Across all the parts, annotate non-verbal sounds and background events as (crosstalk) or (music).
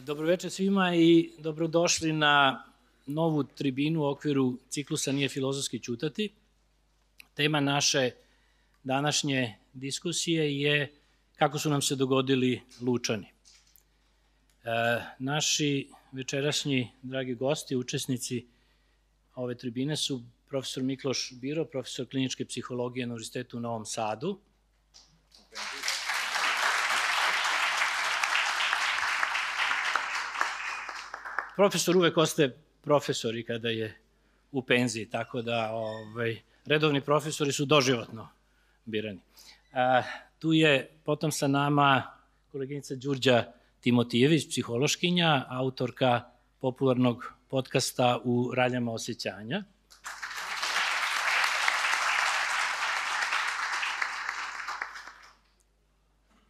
Dobroveče svima i dobrodošli na novu tribinu u okviru ciklusa Nije filozofski čutati. Tema naše današnje diskusije je kako su nam se dogodili Lučani. E, naši večerašnji dragi gosti, učesnici ove tribine su profesor Mikloš Biro, profesor kliničke psihologije na Univerzitetu u Novom Sadu, profesor uvek ostaje profesor i kada je u penziji, tako da ovaj, redovni profesori su doživotno birani. A, tu je potom sa nama koleginica Đurđa Timotijević, psihološkinja, autorka popularnog podcasta u Raljama osjećanja.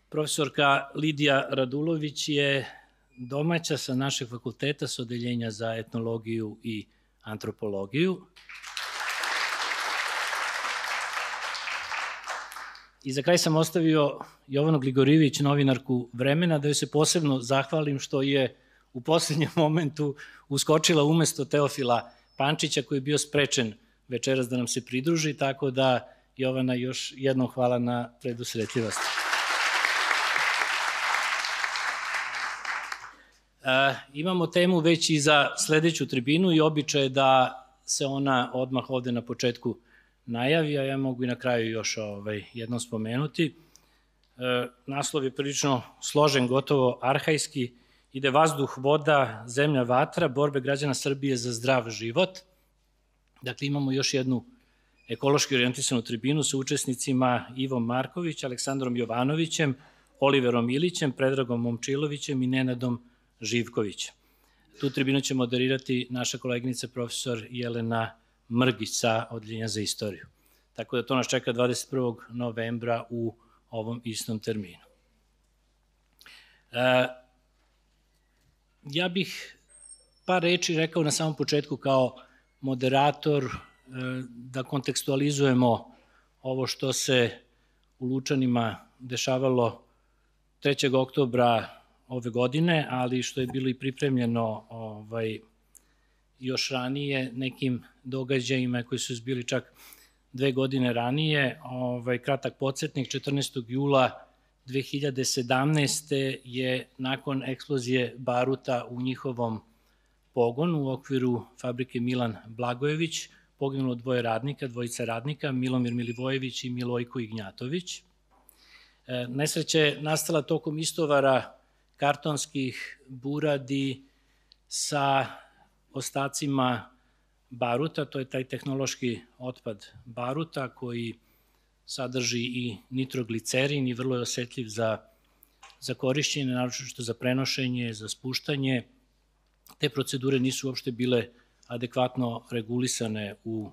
Profesorka Lidija Radulović je domaća sa našeg fakulteta sa odeljenja za etnologiju i antropologiju. I za kraj sam ostavio Jovanu Gligorivić, novinarku Vremena, da joj se posebno zahvalim što je u poslednjem (laughs) momentu uskočila umesto Teofila Pančića koji je bio sprečen večeras da nam se pridruži, tako da Jovana još jednom hvala na predusretljivosti. E, imamo temu već i za sledeću tribinu i običaj da se ona odmah ovde na početku najavi, a ja mogu i na kraju još ovaj, jednom spomenuti. E, naslov je prilično složen, gotovo arhajski, ide vazduh, voda, zemlja, vatra, borbe građana Srbije za zdrav život. Dakle, imamo još jednu ekološki orijentisanu tribinu sa učesnicima Ivom Marković, Aleksandrom Jovanovićem, Oliverom Ilićem, Predragom Momčilovićem i Nenadom Živković. Tu tribinu će moderirati naša koleginica profesor Jelena Mrgić sa Odljenja za istoriju. Tako da to nas čeka 21. novembra u ovom istom terminu. E, ja bih par reči rekao na samom početku kao moderator e, da kontekstualizujemo ovo što se u Lučanima dešavalo 3. oktobra ove godine, ali što je bilo i pripremljeno ovaj, još ranije nekim događajima koji su zbili čak dve godine ranije. Ovaj, kratak podsjetnik, 14. jula 2017. je nakon eksplozije baruta u njihovom pogonu u okviru fabrike Milan Blagojević poginulo dvoje radnika, dvojica radnika, Milomir Milivojević i Milojko Ignjatović. E, nesreća je nastala tokom istovara kartonskih buradi sa ostacima baruta, to je taj tehnološki otpad baruta koji sadrži i nitroglicerin i vrlo je osetljiv za, za korišćenje, naročito za prenošenje, za spuštanje. Te procedure nisu uopšte bile adekvatno regulisane u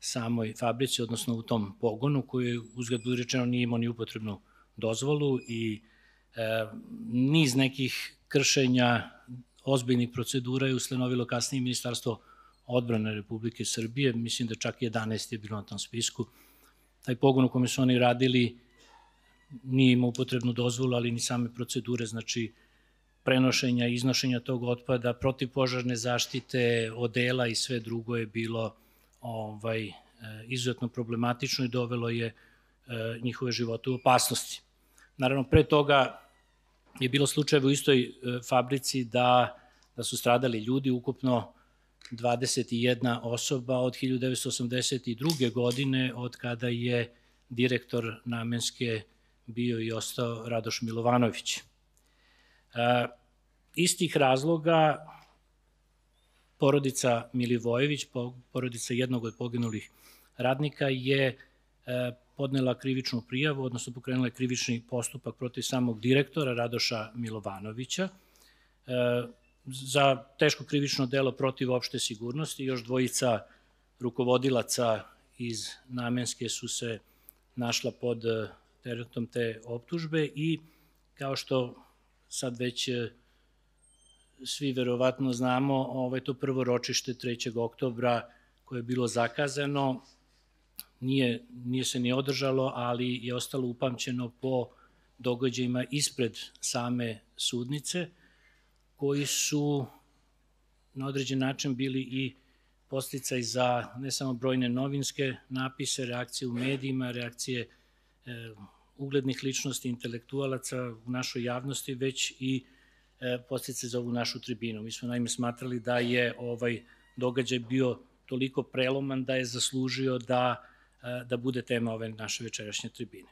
samoj fabrici, odnosno u tom pogonu koji uzgled rečeno nije imao ni upotrebnu dozvolu i niz nekih kršenja ozbiljnih procedura je ustanovilo kasnije Ministarstvo odbrane Republike Srbije, mislim da čak 11 je bilo na tom spisku. Taj pogon u kome su oni radili nije imao upotrebnu dozvolu, ali ni same procedure, znači prenošenja, iznošenja tog otpada, protivpožarne zaštite, odela i sve drugo je bilo ovaj, e, izuzetno problematično i dovelo je e, njihove živote u opasnosti. Naravno, pre toga je bilo slučajeva u istoj e, fabrici da, da su stradali ljudi, ukupno 21 osoba od 1982. godine, od kada je direktor namenske bio i ostao Radoš Milovanović. E, istih razloga porodica Milivojević, porodica jednog od poginulih radnika, je e, podnela krivičnu prijavu, odnosno pokrenula je krivični postupak protiv samog direktora Radoša Milovanovića e, za teško krivično delo protiv opšte sigurnosti. Još dvojica rukovodilaca iz Namenske su se našla pod e, teretom te optužbe i kao što sad već e, svi verovatno znamo, ovaj, to prvo ročište 3. oktobra koje je bilo zakazano, nije, nije se ni održalo, ali je ostalo upamćeno po događajima ispred same sudnice, koji su na određen način bili i posticaj za ne samo brojne novinske napise, reakcije u medijima, reakcije e, uglednih ličnosti, intelektualaca u našoj javnosti, već i e, posticaj za ovu našu tribinu. Mi smo naime smatrali da je ovaj događaj bio toliko preloman da je zaslužio da, da bude tema ove naše večerašnje tribine.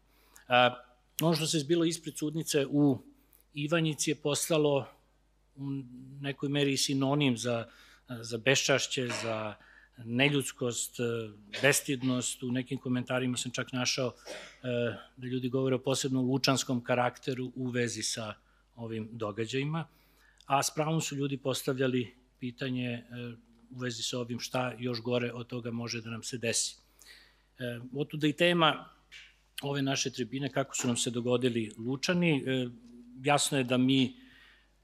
A, ono što se zbilo ispred sudnice u Ivanjici je postalo u nekoj meri sinonim za, za beščašće, za neljudskost, bestidnost. U nekim komentarima sam čak našao e, da ljudi govore o posebno lučanskom karakteru u vezi sa ovim događajima, a s pravom su ljudi postavljali pitanje e, u vezi sa ovim šta još gore od toga može da nam se desi. E, otuda i tema ove naše tribine, kako su nam se dogodili Lučani. Jasno je da mi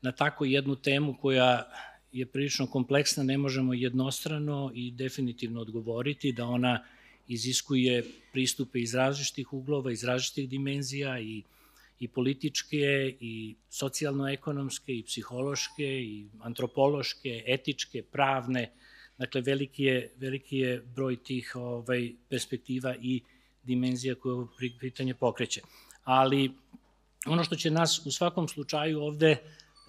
na tako jednu temu koja je prilično kompleksna, ne možemo jednostrano i definitivno odgovoriti da ona iziskuje pristupe iz različitih uglova, iz različitih dimenzija i, i političke, i socijalno-ekonomske, i psihološke, i antropološke, etičke, pravne. Dakle, veliki je, veliki je broj tih ovaj, perspektiva i dimenzija koje ovo pitanje pokreće. Ali ono što će nas u svakom slučaju ovde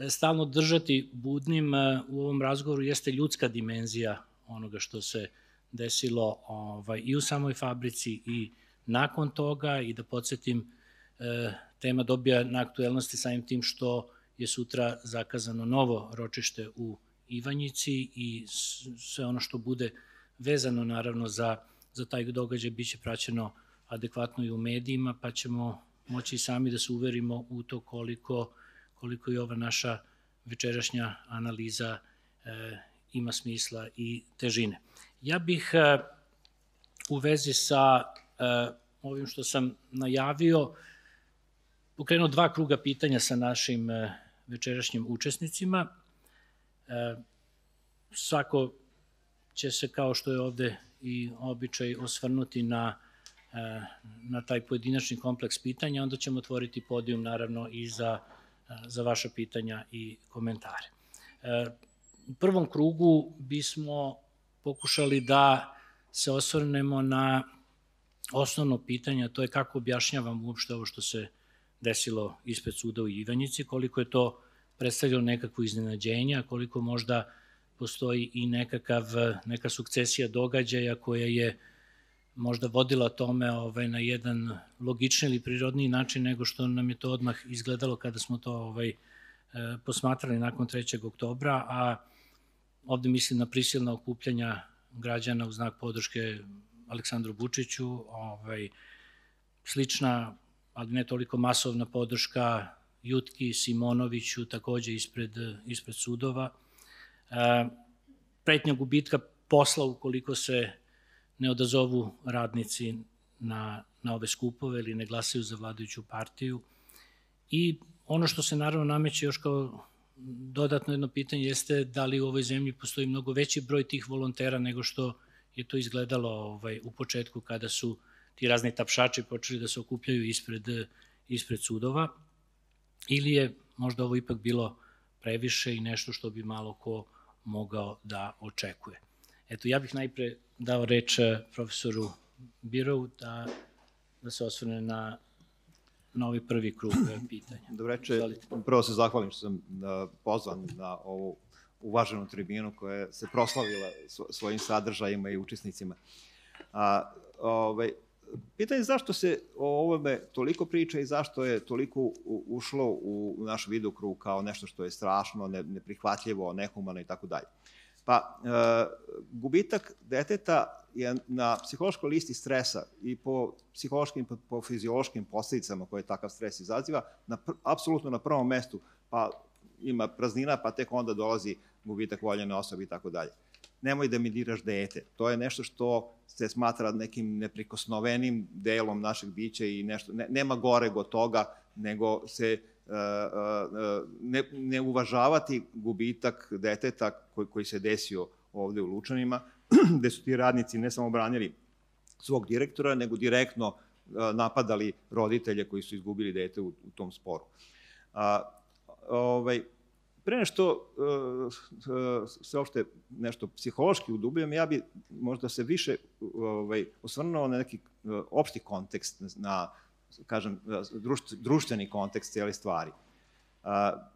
stalno držati budnim e, u ovom razgovoru jeste ljudska dimenzija onoga što se desilo ovaj, i u samoj fabrici i nakon toga i da podsjetim e, tema dobija na aktuelnosti samim tim što je sutra zakazano novo ročište u Ivanjici i sve ono što bude vezano naravno za, za taj događaj biće praćeno adekvatno i u medijima, pa ćemo moći sami da se uverimo u to koliko koliko i ova naša večerašnja analiza e, ima smisla i težine. Ja bih e, u vezi sa e, ovim što sam najavio pokrenuo dva kruga pitanja sa našim e, večerašnjim učesnicima. E, svako će se, kao što je ovde i običaj, osvrnuti na e, na taj pojedinačni kompleks pitanja, onda ćemo otvoriti podijum naravno i za za vaša pitanja i komentare. E, u prvom krugu bismo pokušali da se osvrnemo na osnovno pitanje, to je kako objašnjavam uopšte ovo što se desilo ispred suda u Ivanjici, koliko je to predstavljalo nekakvo iznenađenje, koliko možda postoji i nekakav, neka sukcesija događaja koja je možda vodila tome ovaj, na jedan logični ili prirodniji način nego što nam je to odmah izgledalo kada smo to ovaj, e, posmatrali nakon 3. oktobra, a ovde mislim na prisilna okupljanja građana u znak podrške Aleksandru Vučiću, ovaj, slična, ali ne toliko masovna podrška Jutki Simonoviću, takođe ispred, ispred sudova. E, pretnja gubitka posla ukoliko se ne odazovu radnici na, na ove skupove ili ne glasaju za vladajuću partiju. I ono što se naravno nameće još kao dodatno jedno pitanje jeste da li u ovoj zemlji postoji mnogo veći broj tih volontera nego što je to izgledalo ovaj, u početku kada su ti razni tapšači počeli da se okupljaju ispred, ispred sudova ili je možda ovo ipak bilo previše i nešto što bi malo ko mogao da očekuje. Eto, ja bih najpre dao reč eh, profesoru Birovu da, da se osvrne na na ovaj prvi krug eh, (clears throat) pitanja. Dobro reče, prvo se zahvalim što sam uh, pozvan na ovu uvaženu tribinu koja se proslavila svojim sadržajima i učesnicima. A, ovaj, pitanje je zašto se o ovome toliko priča i zašto je toliko ušlo u naš vidokrug kao nešto što je strašno, ne, neprihvatljivo, nehumano i tako dalje. Pa, e, gubitak deteta je na psihološkoj listi stresa i po psihološkim, po, po fiziološkim posledicama koje takav stres izaziva, na, apsolutno na prvom mestu, pa ima praznina, pa tek onda dolazi gubitak voljene osobe i tako dalje. Nemoj da mi diraš dete. To je nešto što se smatra nekim neprikosnovenim delom našeg bića i nešto, ne, nema gore od toga, nego se ne, ne uvažavati gubitak deteta koji, koji se desio ovde u Lučanima, (clears throat) gde su ti radnici ne samo branili svog direktora, nego direktno napadali roditelje koji su izgubili dete u, u tom sporu. A, ovaj, pre nešto uh, se uopšte nešto psihološki udubljujem, ja bi možda se više ovaj, osvrnuo na neki uh, opšti kontekst, na, kažem, društveni kontekst cijeli stvari. Uh,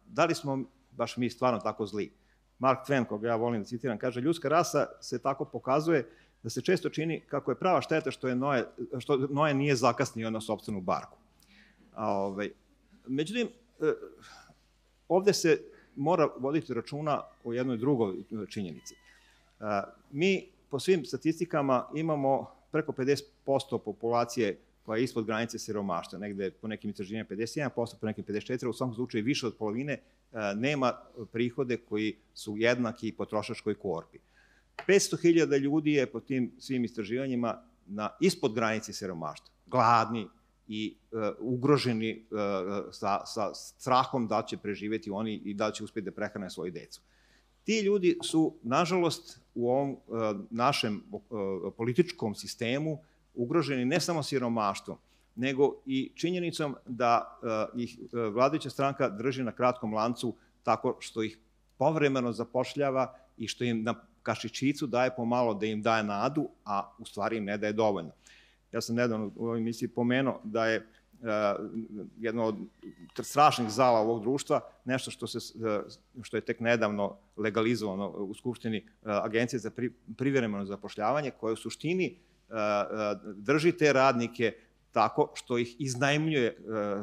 da li smo baš mi stvarno tako zli? Mark Twain, koga ja volim da citiram, kaže, ljudska rasa se tako pokazuje da se često čini kako je prava šteta što, je Noe, što Noe nije zakasnio na sobstvenu barku. A, ovaj, međutim, ovde se mora voditi računa o jednoj drugoj činjenici. Mi po svim statistikama imamo preko 50% populacije koja je ispod granice siromaštva, negde po nekim istraživanjima 51%, po nekim 54%, u svakom slučaju više od polovine nema prihode koji su jednaki potrošačkoj korpi. 500.000 ljudi je po tim svim istraživanjima na ispod granice siromaštva, gladni, i uh, ugroženi uh, sa, sa strahom da će preživeti oni i da će uspjeti da prehrane svoju decu. Ti ljudi su, nažalost, u ovom uh, našem uh, političkom sistemu ugroženi ne samo siromaštvom, nego i činjenicom da uh, ih uh, vladajuća stranka drži na kratkom lancu tako što ih povremeno zapošljava i što im na kašičicu daje pomalo da im daje nadu, a u stvari im ne daje dovoljno. Ja sam nedavno u ovoj emisiji pomenuo da je uh, jedno od strašnih zala ovog društva, nešto što, se, uh, što je tek nedavno legalizovano u Skupštini uh, Agencije za pri, privremeno zapošljavanje, koja u suštini drži te radnike tako što ih iznajmljuje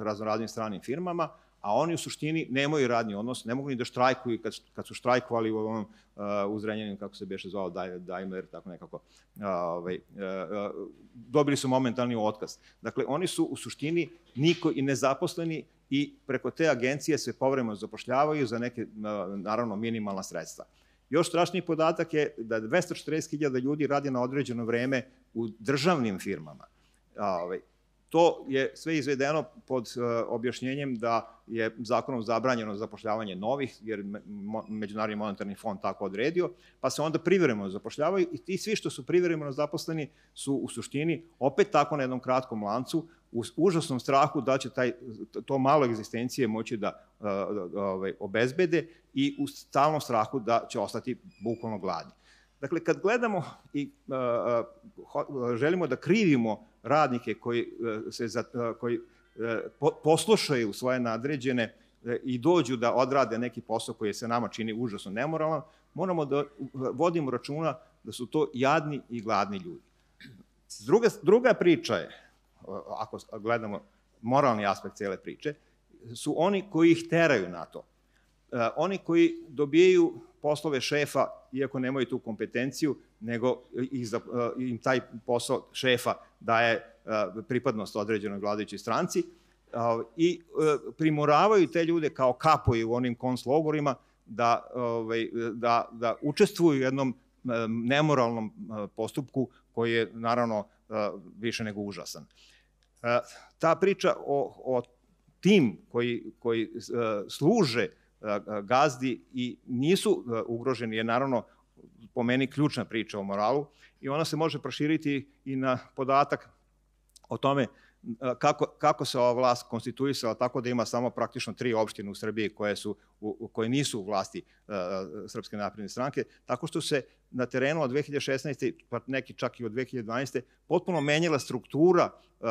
raznoradnim stranim firmama, a oni u suštini nemaju radni odnos, ne mogu ni da štrajkuju kad, kad su štrajkovali u ovom uh, uzrenjenim, kako se beše zvao, Daimler, tako nekako, uh, ovaj, uh, uh, dobili su momentalni otkaz. Dakle, oni su u suštini niko i nezaposleni i preko te agencije se povremeno zapošljavaju za neke, uh, naravno, minimalna sredstva. Još strašniji podatak je da 240.000 ljudi radi na određeno vreme u državnim firmama. Ovaj, To je sve izvedeno pod uh, objašnjenjem da je zakonom zabranjeno zapošljavanje novih, jer Međunarodni monetarni fond tako odredio, pa se onda privremeno zapošljavaju i ti svi što su privremeno zaposleni su u suštini opet tako na jednom kratkom lancu u užasnom strahu da će taj, to malo egzistencije moći da, uh, da ovaj, obezbede i u stalnom strahu da će ostati bukvalno gladni. Dakle, kad gledamo i uh, želimo da krivimo radnike koji, e, se za, e, koji e, poslušaju svoje nadređene i dođu da odrade neki posao koji se nama čini užasno nemoralan, moramo da vodimo računa da su to jadni i gladni ljudi. Druga, druga priča je, ako gledamo moralni aspekt cele priče, su oni koji ih teraju na to. Oni koji dobijaju poslove šefa, iako nemaju tu kompetenciju, nego im taj posao šefa daje pripadnost određenoj vladajućoj stranci i e, primoravaju te ljude kao kapoji u onim konslogorima da, ovaj, da, da učestvuju u jednom e, nemoralnom e, postupku koji je naravno više nego užasan. Ta priča o, o tim koji, koji služe gazdi i nisu ugroženi je naravno po meni ključna priča o moralu i ona se može proširiti i na podatak o tome kako, kako se ova vlast konstituisala tako da ima samo praktično tri opštine u Srbiji koje, su, u, koje nisu u vlasti uh, Srpske napredne stranke, tako što se na terenu od 2016. pa neki čak i od 2012. potpuno menjala struktura uh,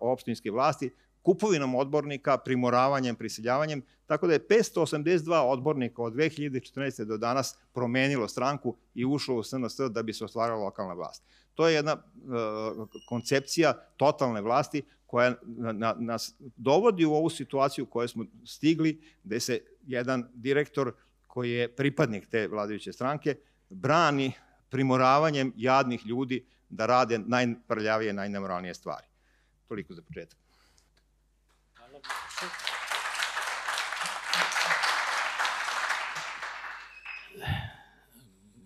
opštinske vlasti, kupovinom odbornika, primoravanjem, priseljavanjem, tako da je 582 odbornika od 2014. do danas promenilo stranku i ušlo u SNS da bi se ostvarala lokalna vlast. To je jedna uh, koncepcija totalne vlasti koja na, nas dovodi u ovu situaciju u kojoj smo stigli, gde se jedan direktor koji je pripadnik te vladajuće stranke brani primoravanjem jadnih ljudi da rade najprljavije, najnemoralnije stvari. Toliko za početak.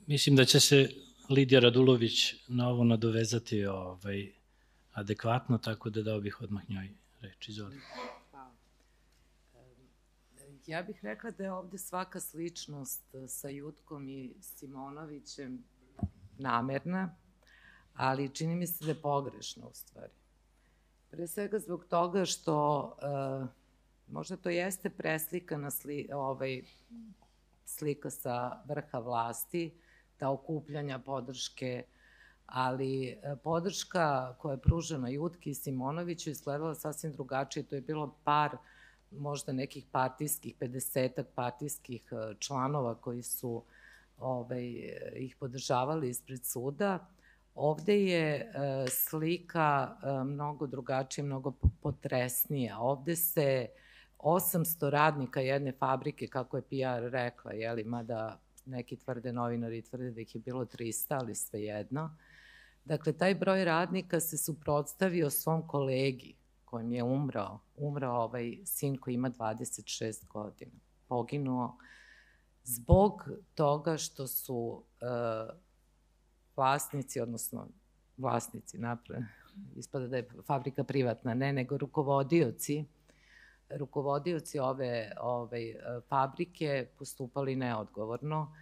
Mislim da će se Lidija Radulović na ovo nadovezati ovaj, adekvatno, tako da dao bih odmah njoj reč. Izvoli. Ja bih rekla da je ovde svaka sličnost sa Jutkom i Simonovićem namerna, ali čini mi se da je pogrešna u stvari. Pre svega zbog toga što uh, možda to jeste preslika na sli, ovaj, slika sa vrha vlasti, ta okupljanja podrške, ali e, podrška koja je pružena Jutki i Simonoviću izgledala sasvim drugačije. To je bilo par, možda nekih partijskih, 50 partijskih e, članova koji su ovaj, ih podržavali ispred suda. Ovde je e, slika mnogo drugačija, mnogo potresnija. Ovde se 800 radnika jedne fabrike, kako je PR rekla, jeli, mada neki tvrde novinari tvrde da ih je bilo 300, ali svejedno. Dakle, taj broj radnika se suprotstavio svom kolegi kojem je umrao, umrao ovaj sin koji ima 26 godina, poginuo zbog toga što su uh, vlasnici, odnosno vlasnici, napravo, ispada da je fabrika privatna, ne, nego rukovodioci rukovodioci ove, ove fabrike postupali neodgovorno.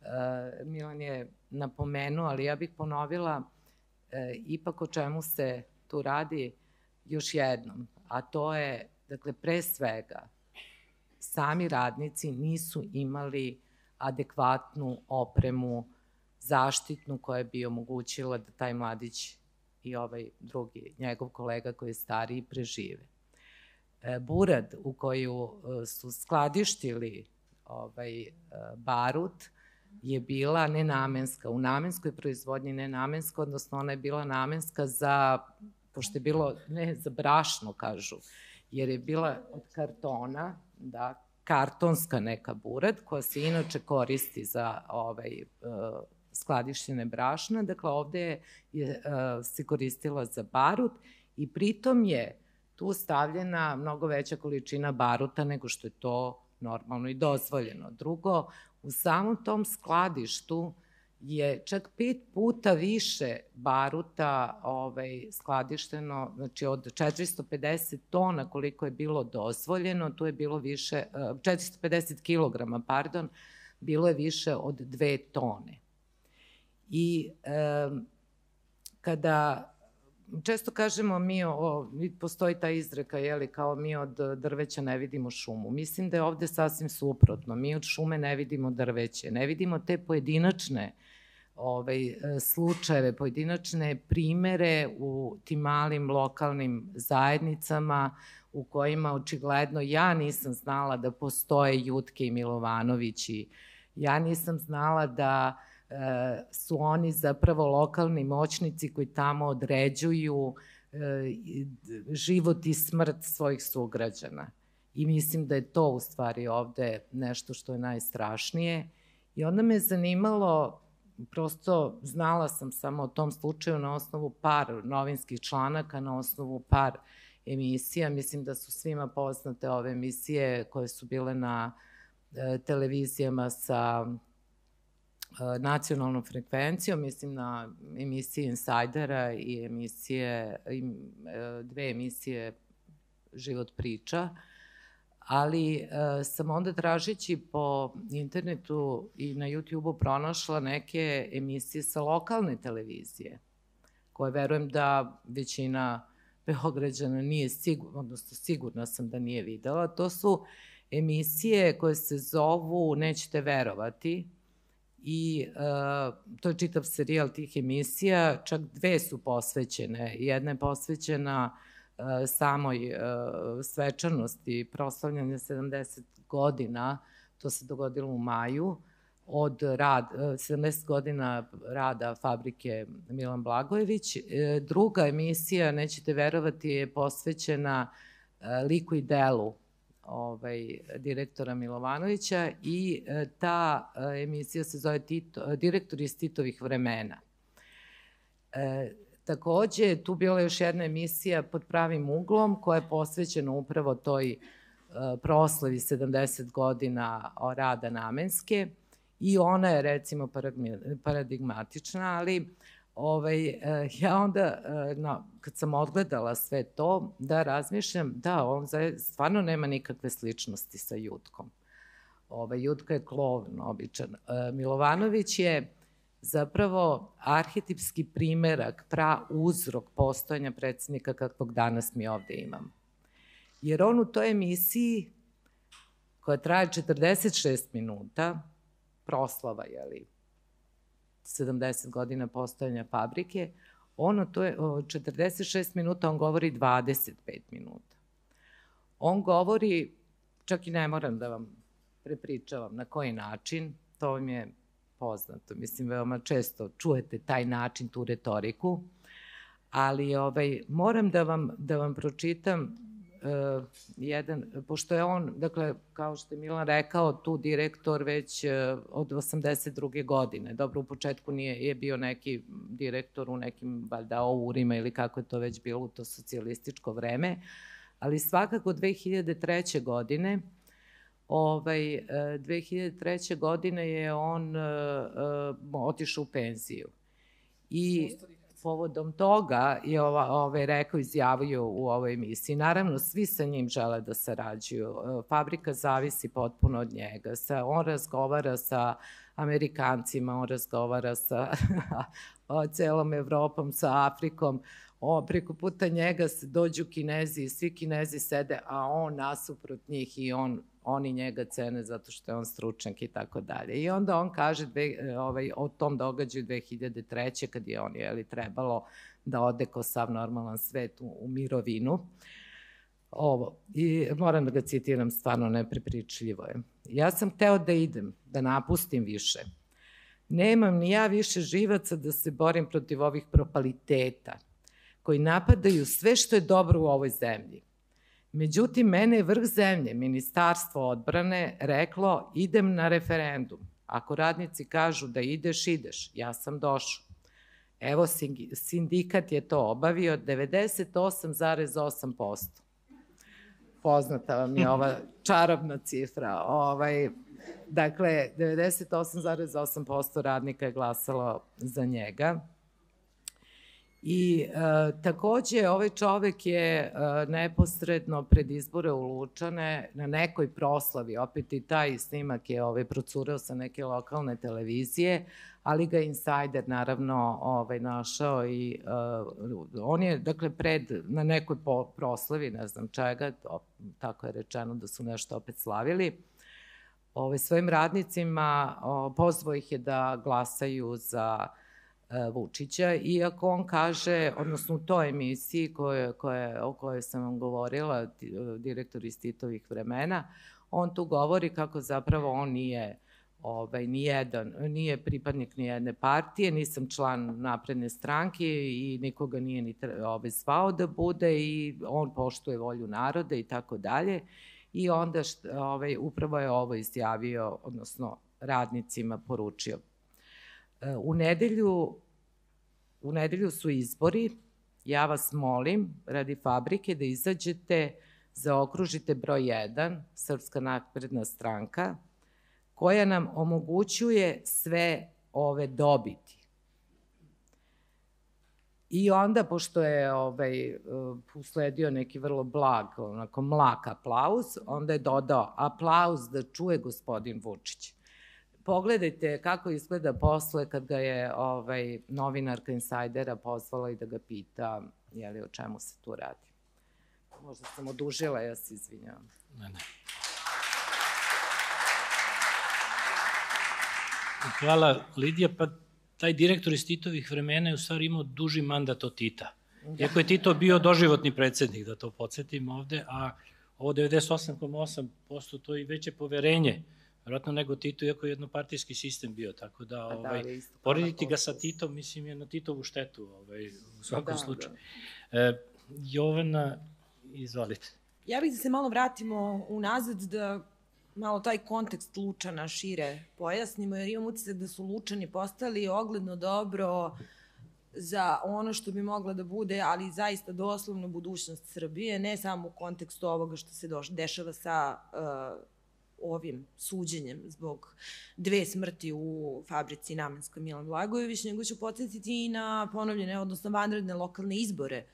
E, Milan je napomenuo, ali ja bih ponovila e, ipak o čemu se tu radi još jednom, a to je, dakle, pre svega, sami radnici nisu imali adekvatnu opremu zaštitnu koja bi omogućila da taj mladić i ovaj drugi, njegov kolega koji je stariji, prežive. E, burad u koju e, su skladištili ovaj, e, barut je bila nenamenska. U namenskoj proizvodnji nenamenska, odnosno ona je bila namenska za, pošto je bilo, ne za brašno kažu, jer je bila od kartona, da, kartonska neka burad, koja se inače koristi za ovaj, skladišćene brašna, dakle ovde je, je se koristila za barut i pritom je tu stavljena mnogo veća količina baruta nego što je to normalno i dozvoljeno. Drugo, u samom tom skladištu je čak pet puta više baruta ovaj, skladišteno, znači od 450 tona koliko je bilo dozvoljeno, tu je bilo više, 450 eh, kilograma, pardon, bilo je više od dve tone. I e, kada često kažemo mi, o, postoji ta izreka, jeli, kao mi od drveća ne vidimo šumu. Mislim da je ovde sasvim suprotno. Mi od šume ne vidimo drveće, ne vidimo te pojedinačne ovaj, slučajeve, pojedinačne primere u tim malim lokalnim zajednicama u kojima očigledno ja nisam znala da postoje Jutke i Milovanovići, ja nisam znala da su oni zapravo lokalni moćnici koji tamo određuju e, život i smrt svojih sugrađana. I mislim da je to u stvari ovde nešto što je najstrašnije. I onda me zanimalo, prosto znala sam samo o tom slučaju na osnovu par novinskih članaka, na osnovu par emisija. Mislim da su svima poznate ove emisije koje su bile na e, televizijama sa nacionalnom frekvencijom, mislim na emisije Insajdera i emisije, e, dve emisije Život priča, ali e, sam onda tražeći po internetu i na YouTube-u pronašla neke emisije sa lokalne televizije, koje verujem da većina Beograđana nije sigurna, odnosno sigurna sam da nije videla. To su emisije koje se zovu Nećete verovati, i uh, to je čitav serijal tih emisija, čak dve su posvećene. Jedna je posvećena uh, samoj uh, svečanosti proslavljanja 70 godina, to se dogodilo u maju, od rad, 70 godina rada fabrike Milan Blagojević. Druga emisija, nećete verovati, je posvećena liku i delu ovaj, direktora Milovanovića i e, ta e, emisija se zove Tito, direktor iz Titovih vremena. E, takođe, tu bila još jedna emisija pod pravim uglom koja je posvećena upravo toj e, proslavi 70 godina rada namenske i ona je recimo paradigmatična, ali ovaj, eh, ja onda, eh, no, kad sam odgledala sve to, da razmišljam, da, on stvarno nema nikakve sličnosti sa Jutkom. Ovaj, Jutka je klovn, običan. Eh, Milovanović je zapravo arhetipski primerak, pra uzrok postojanja predsednika kakvog danas mi ovde imamo. Jer on u toj emisiji, koja traje 46 minuta, proslava, jeli, 70 godina postojanja fabrike, ono to je 46 minuta, on govori 25 minuta. On govori, čak i ne moram da vam prepričavam na koji način, to vam je poznato. Mislim, veoma često čujete taj način, tu retoriku, ali ovaj, moram da vam, da vam pročitam jedan, pošto je on, dakle, kao što je Milan rekao, tu direktor već uh, od 82. godine. Dobro, u početku nije, je bio neki direktor u nekim, valjda, ourima ili kako je to već bilo u to socijalističko vreme, ali svakako 2003. godine ovaj, 2003. godine je on otišao u penziju. I povodom toga je ova, ovaj, rekao, izjavio u ovoj emisiji. Naravno, svi sa njim žele da sarađuju. Fabrika zavisi potpuno od njega. Sa, on razgovara sa Amerikancima, on razgovara sa (laughs) celom Evropom, sa Afrikom. O, preko puta njega se dođu kinezi i svi kinezi sede, a on nasuprot njih i on oni njega cene zato što je on stručnjak i tako dalje. I onda on kaže dve, ovaj, o tom događaju 2003. kad je on jeli, trebalo da ode ko sav normalan svet u, u mirovinu. Ovo, i moram da ga citiram, stvarno neprepričljivo je. Ja sam hteo da idem, da napustim više. Nemam ni ja više živaca da se borim protiv ovih propaliteta koji napadaju sve što je dobro u ovoj zemlji Međutim, mene je vrh zemlje, Ministarstvo odbrane, reklo idem na referendum. Ako radnici kažu da ideš, ideš. Ja sam došao. Evo, sindikat je to obavio 98,8%. Poznata vam je ova (laughs) čarobna cifra. Ovaj, dakle, 98,8% radnika je glasalo za njega. I e, takođe ovaj čovek je e, neposredno pred izbore u Lučane na nekoj proslavi, opet i taj snimak je ovaj, procurao sa neke lokalne televizije, ali ga Insider naravno ovaj, našao i uh, on je dakle pred na nekoj po, proslavi, ne znam čega, to, tako je rečeno da su nešto opet slavili, ovaj, svojim radnicima o, pozvao ih je da glasaju za E, Vučića, iako on kaže, odnosno u toj emisiji koje, koje, o kojoj sam vam govorila, direktor iz Titovih vremena, on tu govori kako zapravo on nije ovaj, nijedan, nije pripadnik nijedne partije, nisam član napredne stranke i nikoga nije ni ovaj, zvao da bude i on poštuje volju naroda i tako dalje. I onda št, ovaj, upravo je ovo izjavio, odnosno radnicima poručio. E, u nedelju U nedelju su izbori. Ja vas molim, radi fabrike, da izađete, zaokružite broj 1, Srpska napredna stranka, koja nam omogućuje sve ove dobiti. I onda, pošto je ovaj, usledio neki vrlo blag, onako mlak aplauz, onda je dodao aplauz da čuje gospodin Vučić pogledajte kako izgleda posle kad ga je ovaj, novinarka Insajdera pozvala i da ga pita je li o čemu se tu radi. Možda sam odužila, ja se izvinjavam. Ne, ne. Hvala, Lidija. Pa taj direktor iz Titovih vremena je u stvari imao duži mandat od Tita. Da. Iako je Tito bio doživotni predsednik, da to podsjetim ovde, a ovo 98,8% to je veće poverenje Vjerojatno nego Tito, iako je jednopartijski sistem bio, tako da, da ovaj, da, porediti ga sa Titom, mislim, je na Titovu štetu, ovaj, u svakom da, slučaju. Da. E, Jovana, izvalite. Ja bih da se malo vratimo unazad, da malo taj kontekst Lučana šire pojasnimo, jer imam utisak da su Lučani postali ogledno dobro za ono što bi mogla da bude, ali zaista doslovno budućnost Srbije, ne samo u kontekstu ovoga što se dešava sa uh, ovim suđenjem zbog dve smrti u fabrici Namenska Milan Blagojević, nego ću podsjetiti i na ponovljene, odnosno vanredne lokalne izbore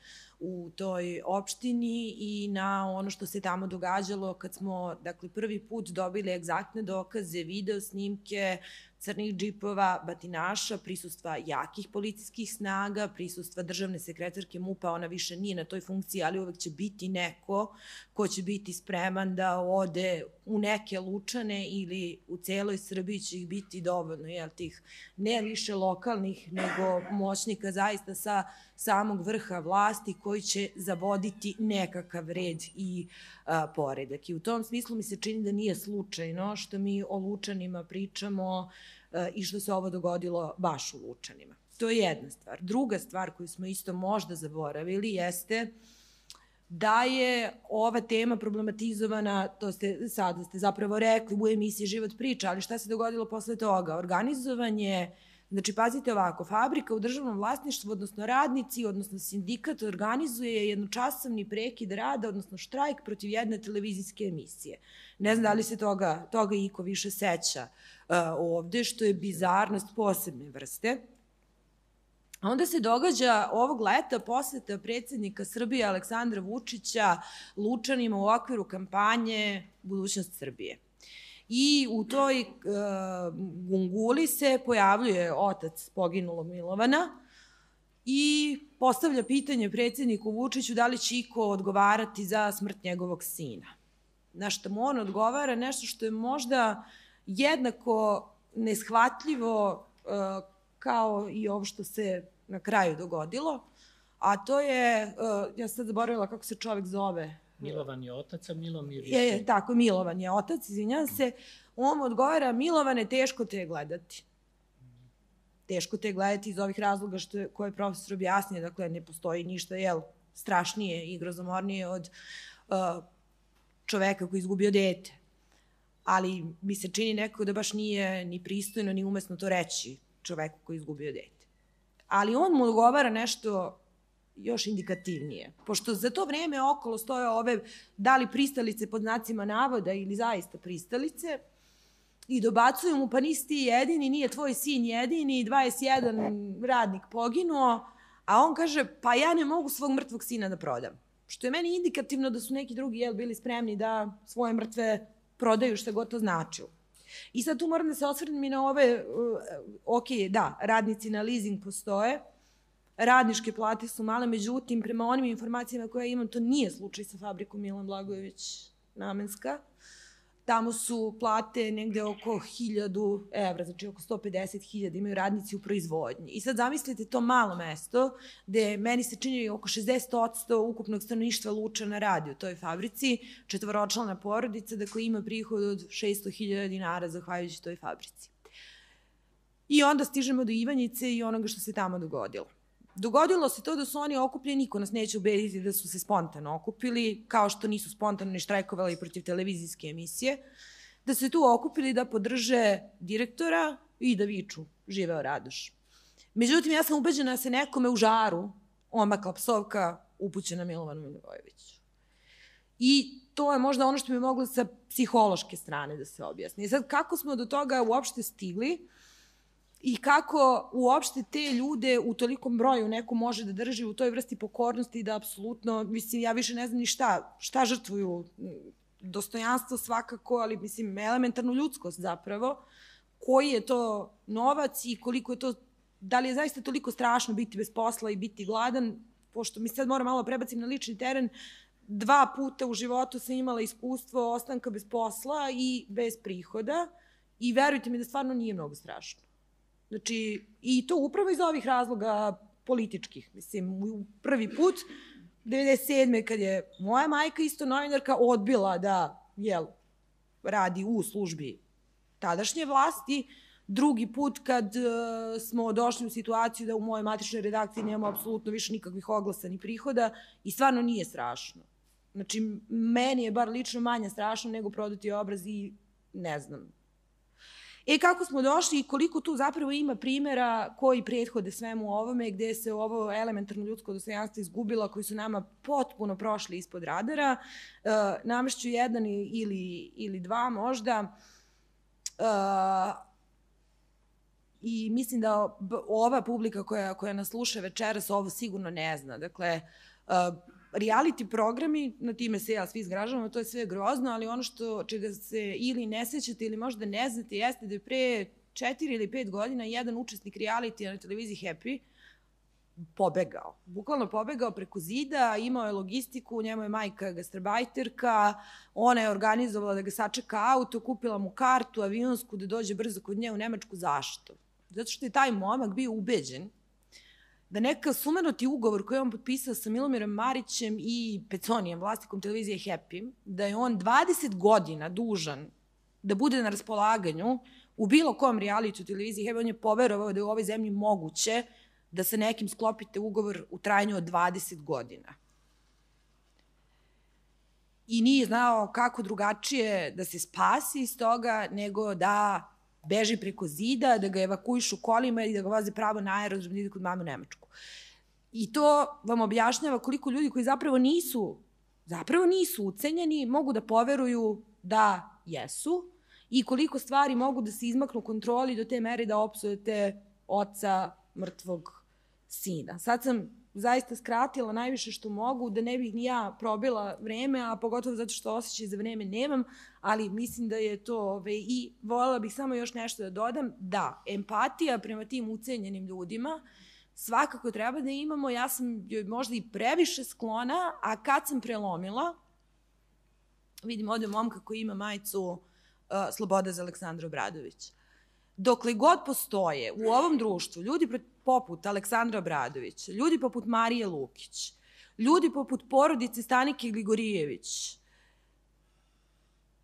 u toj opštini i na ono što se tamo događalo kad smo, dakle, prvi put dobili egzaktne dokaze, video snimke, crnih džipova, batinaša, prisustva jakih policijskih snaga, prisustva državne sekretarke MUPA, ona više nije na toj funkciji, ali uvek će biti neko ko će biti spreman da ode u neke lučane ili u celoj Srbiji će ih biti dovoljno, jel, tih ne više lokalnih, nego moćnika zaista sa samog vrha vlasti koji će zavoditi nekakav red i a, poredak. I u tom smislu mi se čini da nije slučajno što mi o Lučanima pričamo i što se ovo dogodilo baš u Lučanima. To je jedna stvar. Druga stvar koju smo isto možda zaboravili jeste da je ova tema problematizovana, to ste sada ste zapravo rekli u emisiji Život priča, ali šta se dogodilo posle toga? Organizovanje Znači, pazite ovako, fabrika u državnom vlasništvu, odnosno radnici, odnosno sindikat, organizuje jednočasovni prekid rada, odnosno štrajk protiv jedne televizijske emisije. Ne znam da li se toga, toga iko više seća uh, ovde, što je bizarnost posebne vrste. A onda se događa ovog leta poseta predsednika Srbije Aleksandra Vučića Lučanima u okviru kampanje Budućnost Srbije i u toj uh, gunguli se pojavljuje otac poginulog Milovana i postavlja pitanje predsedniku Vučiću da li će iko odgovarati za smrt njegovog sina. Na što mu on odgovara nešto što je možda jednako neshvatljivo uh, kao i ovo što se na kraju dogodilo, a to je, uh, ja sad zaboravila kako se čovek zove, Milovan je otac, a Milomir je... Je, tako, Milovan je otac, izvinjam se. On odgovara, Milovane, teško te je gledati. Teško te je gledati iz ovih razloga što je, koje je profesor objasnio, dakle, ne postoji ništa, jel, strašnije i grozomornije od uh, čoveka koji izgubio dete. Ali mi se čini nekako da baš nije ni pristojno, ni umesno to reći čoveku koji izgubio dete. Ali on mu odgovara nešto još indikativnije. Pošto za to vreme okolo stoje ove, da li pristalice pod znacima navoda ili zaista pristalice, i dobacuju mu, pa nisi ti jedini, nije tvoj sin jedini, 21 radnik poginuo, a on kaže, pa ja ne mogu svog mrtvog sina da prodam. Što je meni indikativno da su neki drugi jel, bili spremni da svoje mrtve prodaju što god to značilo. I sad tu moram da se osvrnem i na ove, ok, da, radnici na leasing postoje, radničke plate su male, međutim, prema onim informacijama koje imam, to nije slučaj sa fabrikom Milan Blagojević namenska. Tamo su plate negde oko 1000 evra, znači oko 150.000 imaju radnici u proizvodnji. I sad zamislite to malo mesto gde meni se čini oko 60% ukupnog stanovništva Lučana radi u toj fabrici, četvoročlana porodica, dakle ima prihod od 600.000 dinara zahvaljujući toj fabrici. I onda stižemo do Ivanjice i onoga što se tamo dogodilo. Dogodilo se to da su oni okupljeni, niko nas neće ubediti da su se spontano okupili, kao što nisu spontano ni štrajkovali protiv televizijske emisije, da se tu okupili da podrže direktora i da viču živeo Radoš. Međutim, ja sam ubeđena da se nekome u žaru omakla psovka upućena Milovanu Milivojeviću. I to je možda ono što bi moglo sa psihološke strane da se objasni. I sad, kako smo do toga uopšte stigli? I kako uopšte te ljude u tolikom broju neko može da drži u toj vrsti pokornosti da apsolutno, mislim, ja više ne znam ni šta, šta žrtvuju, dostojanstvo svakako, ali mislim, elementarnu ljudskost zapravo, koji je to novac i koliko je to, da li je zaista toliko strašno biti bez posla i biti gladan, pošto mi sad moram malo prebacim na lični teren, dva puta u životu sam imala iskustvo ostanka bez posla i bez prihoda i verujte mi da stvarno nije mnogo strašno. Znači, i to upravo iz ovih razloga političkih. Mislim, u prvi put, 97. kad je moja majka isto novinarka odbila da, jel, radi u službi tadašnje vlasti, drugi put kad uh, smo došli u situaciju da u mojoj matičnoj redakciji nemamo apsolutno više nikakvih oglasa ni prihoda i stvarno nije strašno. Znači, meni je bar lično manje strašno nego prodati obraz i ne znam, E, kako smo došli i koliko tu zapravo ima primera koji prethode svemu ovome, gde se ovo elementarno ljudsko dostojanstvo izgubilo, koji su nama potpuno prošli ispod radara. E, namešću jedan ili, ili dva možda. E, I mislim da ova publika koja, koja nas sluša večeras ovo sigurno ne zna. Dakle, reality programi, na time se ja svi izgražavamo, to je sve grozno, ali ono što čega se ili ne sećate ili možda ne znate jeste da je pre četiri ili pet godina jedan učesnik reality na televiziji Happy pobegao. Bukvalno pobegao preko zida, imao je logistiku, njemu je majka gastarbajterka, ona je organizovala da ga sačeka auto, kupila mu kartu avionsku da dođe brzo kod nje u Nemačku. Zašto? Zato što je taj momak bio ubeđen da neka sumenuti ugovor koji je on potpisao sa Milomirom Marićem i Peconijem, vlastikom televizije Happy, da je on 20 godina dužan da bude na raspolaganju u bilo kom realitu televiziji Happy, on je poverovao da je u ovoj zemlji moguće da sa nekim sklopite ugovor u trajanju od 20 godina. I nije znao kako drugačije da se spasi iz toga nego da beži preko zida, da ga evakuišu kolima i da ga voze pravo na aerodrom da ide kod mame u Nemačku. I to vam objašnjava koliko ljudi koji zapravo nisu, zapravo nisu ucenjeni, mogu da poveruju da jesu i koliko stvari mogu da se izmaknu kontroli do te mere da opsujete oca mrtvog sina. Sad sam zaista skratila najviše što mogu, da ne bih ni ja probila vreme, a pogotovo zato što osjećaj za vreme nemam, ali mislim da je to, ove, i voljela bih samo još nešto da dodam, da, empatija prema tim ucenjenim ljudima, svakako treba da imamo, ja sam joj možda i previše sklona, a kad sam prelomila, vidim ovde momka koji ima majicu uh, Sloboda za Aleksandra Obradović. Dokle god postoje u ovom društvu ljudi poput Aleksandra Obradovića, ljudi poput Marije Lukić, ljudi poput porodice Stanike Gligorijević,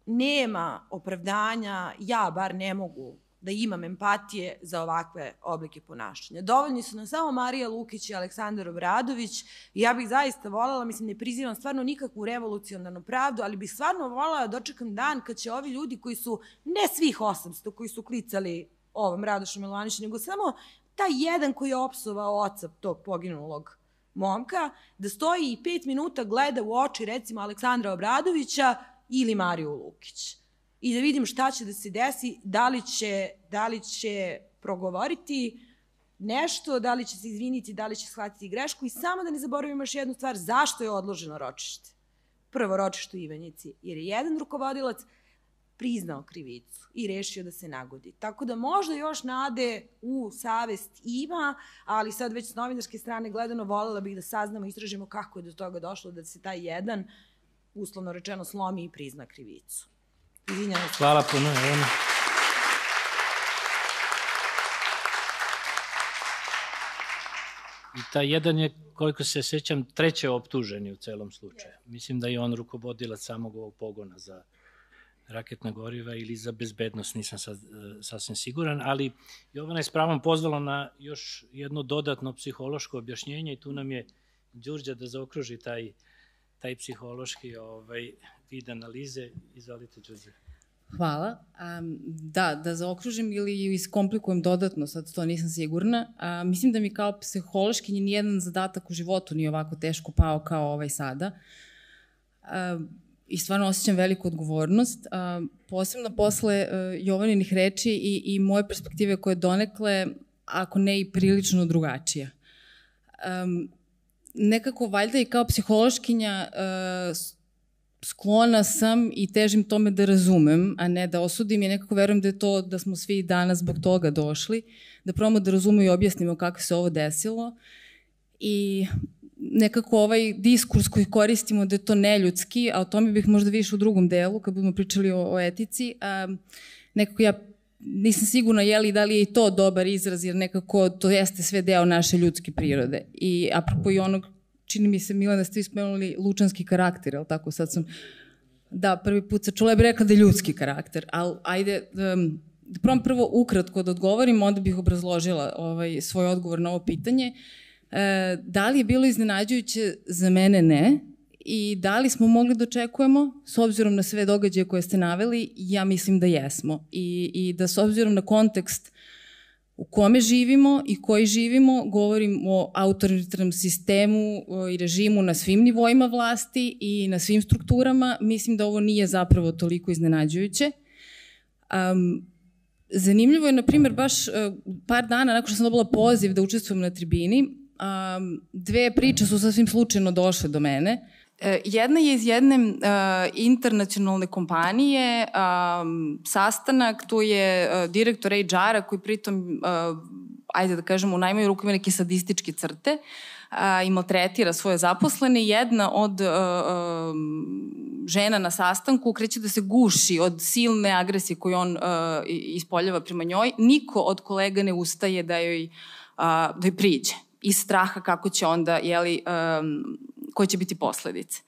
nema opravdanja, ja bar ne mogu da imam empatije za ovakve oblike ponašanja. Dovoljni su nam samo Marija Lukić i Aleksandar Obradović ja bih zaista voljela, mislim ne prizivam stvarno nikakvu revolucionarnu pravdu, ali bih stvarno voljela da dočekam dan kad će ovi ljudi koji su, ne svih 800 koji su klicali ovom Radošu Milovaniću, nego samo taj jedan koji je opsovao oca tog poginulog momka, da stoji i pet minuta gleda u oči recimo Aleksandra Obradovića ili Mariju Lukić. I da vidim šta će da se desi, da li će, da li će progovoriti nešto, da li će se izviniti, da li će shvatiti grešku i samo da ne zaboravimo još jednu stvar, zašto je odloženo ročište? Prvo ročište u Ivanjici, jer je jedan rukovodilac priznao krivicu i rešio da se nagodi. Tako da možda još nade u savest ima, ali sad već s novinarske strane gledano volela bih da saznamo i istražimo kako je do toga došlo da se taj jedan, uslovno rečeno, slomi i prizna krivicu. Izvinjamo se. Hvala puno, Elena. I taj jedan je, koliko se sećam, treće optuženi u celom slučaju. Mislim da je on rukovodilac samog ovog pogona za raketna goriva ili za bezbednost, nisam sad, e, sasvim siguran, ali Jovana je s pravom pozvala na još jedno dodatno psihološko objašnjenje i tu nam je Đurđa da zaokruži taj, taj psihološki ovaj, vid analize. Izvalite, Đurđa. Hvala. Um, da, da zaokružim ili iskomplikujem dodatno, sad to nisam sigurna. A, mislim da mi kao psihološkinji nijedan zadatak u životu nije ovako teško pao kao ovaj sada. Um, i stvarno osjećam veliku odgovornost, a, posebno posle a, e, Jovaninih reči i, i moje perspektive koje donekle, ako ne i prilično drugačija. Um, nekako valjda i kao psihološkinja uh, sklona sam i težim tome da razumem, a ne da osudim i nekako verujem da je to da smo svi danas zbog toga došli, da probamo da razumemo i objasnimo kako se ovo desilo i nekako ovaj diskurs koji koristimo da je to neljudski, a o tome bih možda više u drugom delu, kad budemo pričali o, o etici, a, nekako ja nisam sigurna je li da li je i to dobar izraz, jer nekako to jeste sve deo naše ljudske prirode. I apropo i onog, čini mi se, Milana, da ste ispomenuli lučanski karakter, ali tako sad sam, da, prvi put sa čula, ja bih rekla da je ljudski karakter, ali ajde, um, da prvom prvo ukratko da odgovorim, onda bih obrazložila ovaj, svoj odgovor na ovo pitanje. Uh, E, da li je bilo iznenađujuće? Za mene ne. I da li smo mogli da očekujemo, s obzirom na sve događaje koje ste naveli, ja mislim da jesmo. I, i da s obzirom na kontekst u kome živimo i koji živimo, govorim o autoritarnom sistemu i režimu na svim nivoima vlasti i na svim strukturama, mislim da ovo nije zapravo toliko iznenađujuće. Um, zanimljivo je, na primjer, baš uh, par dana nakon što sam dobila poziv da učestvujem na tribini, Um, dve priče su sasvim slučajno došle do mene. E, jedna je iz jedne uh, internacionalne kompanije, um, sastanak, tu je uh, direktor HR-a koji pritom, uh, ajde da kažemo, u najmanju ruku ima neke sadističke crte uh, i maltretira svoje zaposlene. Jedna od uh, uh, žena na sastanku kreće da se guši od silne agresije koju on uh, ispoljava prema njoj. Niko od kolega ne ustaje da joj, uh, da joj priđe iz straha kako će onda, jeli, um, koje će biti posledice.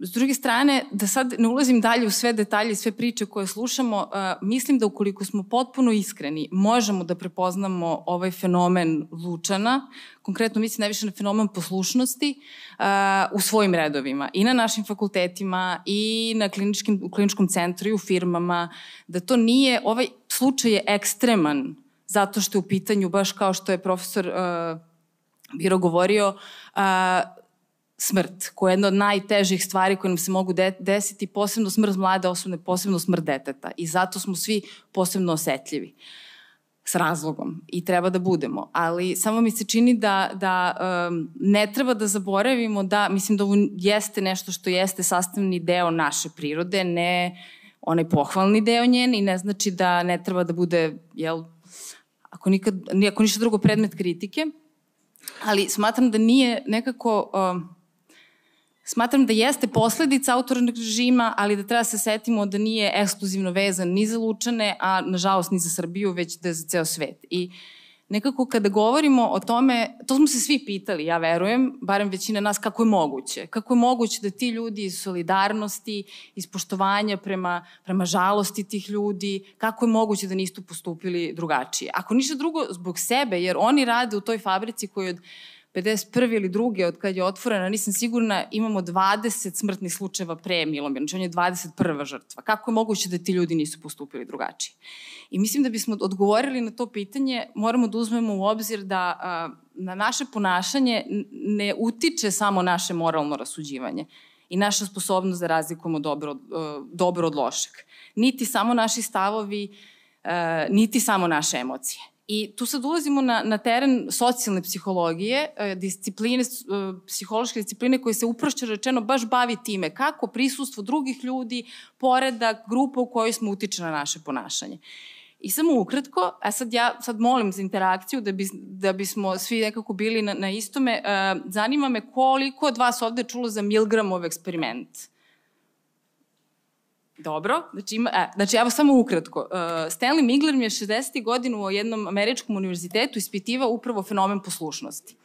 S druge strane, da sad ne ulazim dalje u sve detalje i sve priče koje slušamo, uh, mislim da ukoliko smo potpuno iskreni, možemo da prepoznamo ovaj fenomen lučana, konkretno mislim najviše na fenomen poslušnosti, uh, u svojim redovima, i na našim fakultetima, i na kliničkim, u kliničkom centru, i u firmama, da to nije, ovaj slučaj je ekstreman, zato što je u pitanju, baš kao što je profesor uh, Biro govorio, uh, smrt, koja je jedna od najtežih stvari koje nam se mogu de desiti, posebno smrt mlade osobe, posebno smrt deteta. I zato smo svi posebno osetljivi s razlogom i treba da budemo. Ali samo mi se čini da, da um, ne treba da zaboravimo da, mislim da ovo jeste nešto što jeste sastavni deo naše prirode, ne onaj pohvalni deo njen i ne znači da ne treba da bude, jel, ako, nikad, ako ništa drugo predmet kritike, ali smatram da nije nekako... Um, Smatram da jeste posledica autornog režima, ali da treba se setimo da nije ekskluzivno vezan ni za Lučane, a nažalost ni za Srbiju, već da je za ceo svet. I nekako kada govorimo o tome, to smo se svi pitali, ja verujem, barem većina nas, kako je moguće. Kako je moguće da ti ljudi iz solidarnosti, iz poštovanja prema, prema žalosti tih ljudi, kako je moguće da nisu postupili drugačije. Ako ništa drugo, zbog sebe, jer oni rade u toj fabrici koju od 51. ili druge od kad je otvorena, nisam sigurna, imamo 20 smrtnih slučajeva pre Milomir, znači on je 21. žrtva. Kako je moguće da ti ljudi nisu postupili drugačije? I mislim da bismo odgovorili na to pitanje, moramo da uzmemo u obzir da a, na naše ponašanje ne utiče samo naše moralno rasuđivanje i naša sposobnost da razlikujemo dobro, dobro od lošeg. Niti samo naši stavovi, niti samo naše emocije. I tu sad ulazimo na, na teren socijalne psihologije, e, discipline, e, psihološke discipline koje se uprošće rečeno baš bavi time kako prisustvo drugih ljudi, poredak, grupa u kojoj smo utiče na naše ponašanje. I samo ukratko, a sad ja sad molim za interakciju da, bi, da bismo svi nekako bili na, na istome, uh, zanima me koliko od vas ovde čulo za Milgramov eksperiment. Uh, Dobro, znači, ima, e, znači evo samo ukratko. Uh, Stanley Migler mi je 60. godinu u jednom američkom univerzitetu ispitivao upravo fenomen poslušnosti.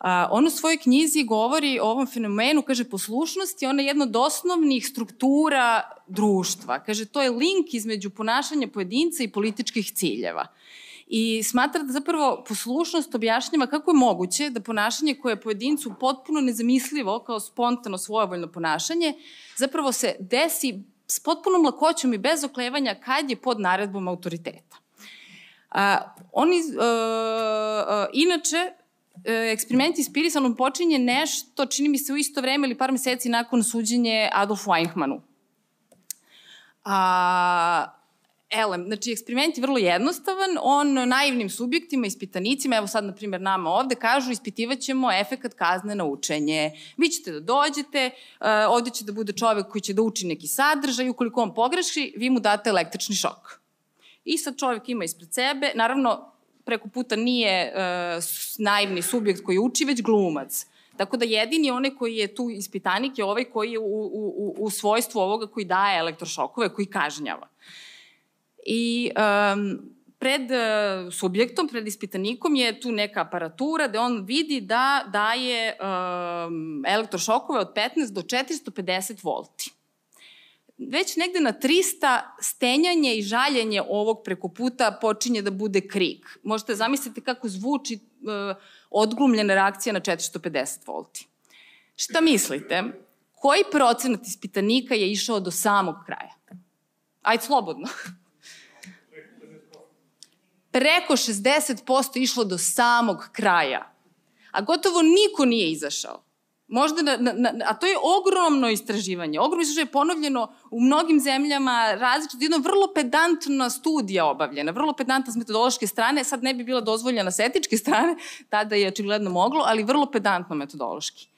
Uh, on u svojoj knjizi govori o ovom fenomenu, kaže poslušnost je ona jedna od osnovnih struktura društva. Kaže to je link između ponašanja pojedinca i političkih ciljeva. I smatra da zapravo poslušnost objašnjava kako je moguće da ponašanje koje je pojedincu potpuno nezamislivo kao spontano svojovoljno ponašanje, zapravo se desi s potpunom lakoćom i bez oklevanja kad je pod naredbom autoriteta. A, oni, a, a, inače, e, eksperiment Spirisanom počinje nešto, čini mi se u isto vreme ili par meseci nakon suđenje Adolfu Eichmannu. A, Elem, znači eksperiment je vrlo jednostavan, on naivnim subjektima, ispitanicima, evo sad na primjer nama ovde, kažu ispitivat ćemo efekat kazne na učenje. Vi ćete da dođete, uh, ovde će da bude čovek koji će da uči neki sadržaj, ukoliko on pogreši, vi mu date električni šok. I sad čovek ima ispred sebe, naravno preko puta nije uh, naivni subjekt koji uči, već glumac. Tako da jedini onaj koji je tu ispitanik je ovaj koji je u, u, u, svojstvu ovoga koji daje elektrošokove, koji kažnjava. I um, pred uh, subjektom, pred ispitanikom je tu neka aparatura da on vidi da daje um, elektrošokove od 15 do 450 volti. Već negde na 300 stenjanje i žaljenje ovog preko puta počinje da bude krik. Možete zamisliti kako zvuči uh, odglumljena reakcija na 450 volti. Šta mislite? Koji procenat ispitanika je išao do samog kraja? Ajde, slobodno preko 60% išlo do samog kraja. A gotovo niko nije izašao. Možda, na, na, a to je ogromno istraživanje. Ogromno istraživanje je ponovljeno u mnogim zemljama, različito, jedna vrlo pedantna studija obavljena, vrlo pedantna s metodološke strane, sad ne bi bila dozvoljena s etičke strane, tada je očigledno moglo, ali vrlo pedantno metodološki.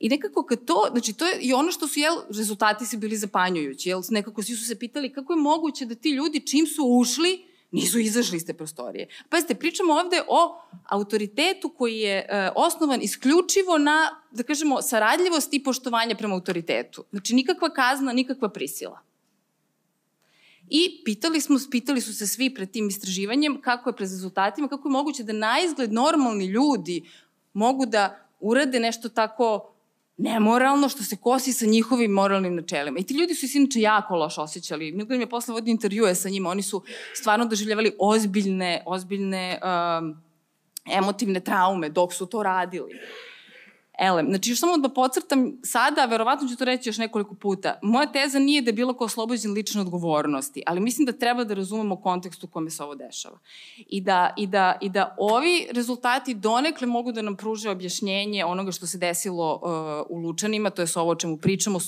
I nekako kad to, znači to je i ono što su, jel, rezultati su bili zapanjujući, jel, nekako svi su se pitali kako je moguće da ti ljudi čim su ušli, nisu izašli iz te prostorije. Pazite, pričamo ovde o autoritetu koji je e, osnovan isključivo na, da kažemo, saradljivost i poštovanje prema autoritetu. Znači, nikakva kazna, nikakva prisila. I pitali smo, pitali su se svi pred tim istraživanjem kako je pred rezultatima, kako je moguće da na izgled normalni ljudi mogu da urade nešto tako nemoralno što se kosi sa njihovim moralnim načelima. I ti ljudi su se inače jako loše osjećali. Milgram je posle vodio intervjue sa njima, oni su stvarno doživljavali ozbiljne, ozbiljne um, emotivne traume dok su to radili. Elem, znači još samo da pocrtam sada, verovatno ću to reći još nekoliko puta, moja teza nije da je bilo ko oslobođen lične odgovornosti, ali mislim da treba da razumemo kontekst u kome se ovo dešava. I da, i da, i da ovi rezultati donekle mogu da nam pruže objašnjenje onoga što se desilo uh, u Lučanima, to je ovo o čemu pričamo,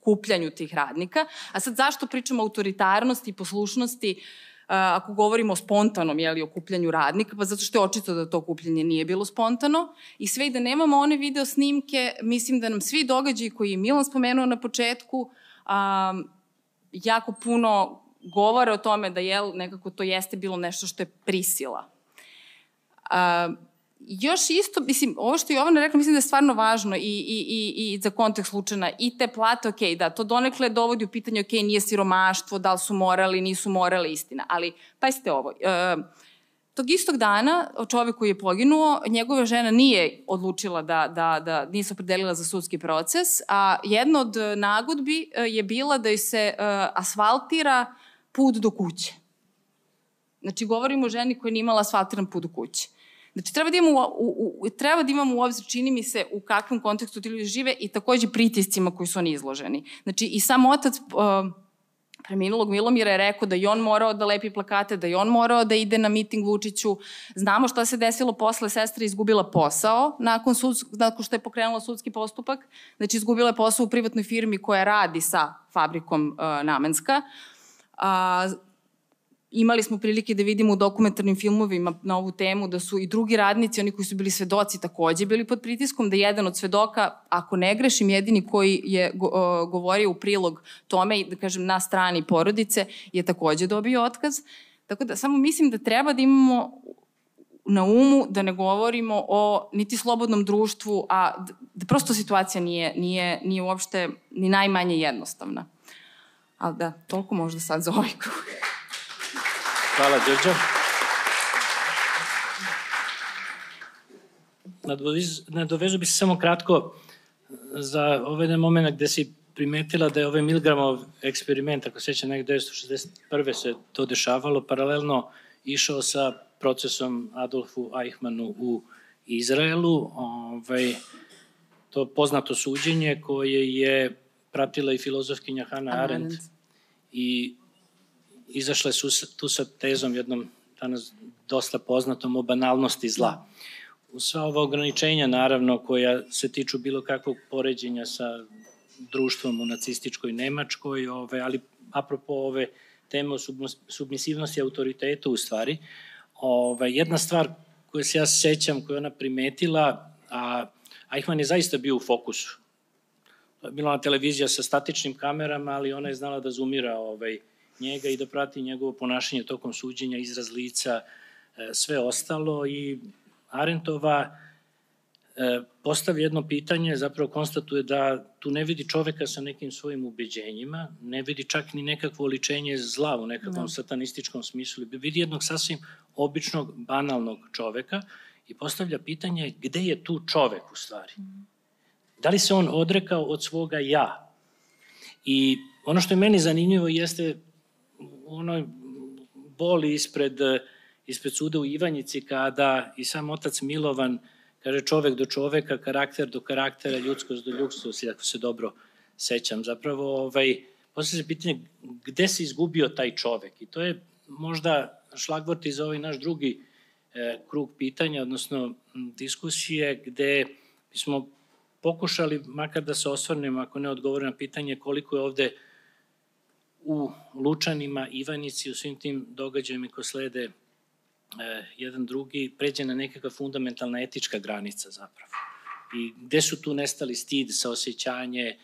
kupljanju tih radnika. A sad zašto pričamo o autoritarnosti i poslušnosti? Uh, ako govorimo o spontanom jeli, okupljanju radnika, pa zato što je očito da to okupljanje nije bilo spontano i sve i da nemamo one video snimke, mislim da nam svi događaji koji je Milan spomenuo na početku, a, jako puno govore o tome da jel, nekako to jeste bilo nešto što je prisila. A, još isto, mislim, ovo što je Jovana rekla, mislim da je stvarno važno i, i, i, i za kontekst slučajna i te plate, ok, da, to donekle dovodi u pitanje, ok, nije siromaštvo, da li su morali, nisu morali, istina, ali pazite ovo, e, tog istog dana čovek koji je poginuo, njegova žena nije odlučila da, da, da nije se opredelila za sudski proces, a jedna od nagodbi e, je bila da joj se e, asfaltira put do kuće. Znači, govorimo o ženi koja nije imala asfaltiran put do kuće. Znači, treba da imamo u, u, treba da imamo u obzir, čini mi se, u kakvom kontekstu ti ljudi žive i takođe pritiscima koji su oni izloženi. Znači, i sam otac uh, preminulog Milomira je rekao da je on morao da lepi plakate, da je on morao da ide na miting Vučiću. Znamo šta se desilo posle, sestra izgubila posao nakon, sud, nakon što je pokrenula sudski postupak. Znači, izgubila je posao u privatnoj firmi koja radi sa fabrikom uh, Namenska. A, imali smo prilike da vidimo u dokumentarnim filmovima na ovu temu da su i drugi radnici, oni koji su bili svedoci takođe bili pod pritiskom, da jedan od svedoka, ako ne grešim, jedini koji je govorio u prilog tome i da kažem na strani porodice je takođe dobio otkaz. Tako da samo mislim da treba da imamo na umu da ne govorimo o niti slobodnom društvu, a da prosto situacija nije, nije, nije uopšte ni najmanje jednostavna. Ali da, toliko možda sad za ovaj krug. Hvala, Đorđo. Nadovežu bi se samo kratko za ovaj jedan moment gde si primetila da je ovaj Milgramov eksperiment, ako seća nekde 1961. se to dešavalo, paralelno išao sa procesom Adolfu Eichmannu u Izraelu. Ovaj, to poznato suđenje koje je pratila i filozofkinja Hannah Arendt i izašle su tu sa tezom jednom danas dosta poznatom o banalnosti zla. U sva ova ograničenja, naravno, koja se tiču bilo kakvog poređenja sa društvom u nacističkoj Nemačkoj, ove, ali apropo ove teme o submisivnosti autoritetu u stvari, ove, jedna stvar koju se ja sećam, koju ona primetila, a Eichmann je zaista bio u fokusu. Bila na televizija sa statičnim kamerama, ali ona je znala da zoomira ovaj, njega i da prati njegovo ponašanje tokom suđenja, izraz lica, e, sve ostalo i Arentova e, postavi jedno pitanje, zapravo konstatuje da tu ne vidi čoveka sa nekim svojim ubeđenjima, ne vidi čak ni nekakvo oličenje zla u nekakvom no. Da. satanističkom smislu, vidi jednog sasvim običnog, banalnog čoveka i postavlja pitanje gde je tu čovek u stvari. Da li se on odrekao od svoga ja? I ono što je meni zanimljivo jeste onoj boli ispred, ispred suda u Ivanjici kada i sam otac Milovan kaže čovek do čoveka, karakter do karaktera, ljudskost do ljudskosti, ako se dobro sećam. Zapravo, ovaj, posle se pitanje gde se izgubio taj čovek i to je možda šlagvort iz ovaj naš drugi e, krug pitanja, odnosno diskusije gde bismo pokušali makar da se osvrnemo, ako ne odgovorim na pitanje koliko je ovde u Lučanima, Ivanici, u svim tim događajima ko slede e, jedan drugi, pređe na nekakva fundamentalna etička granica zapravo. I gde su tu nestali stid, saosećanje, e,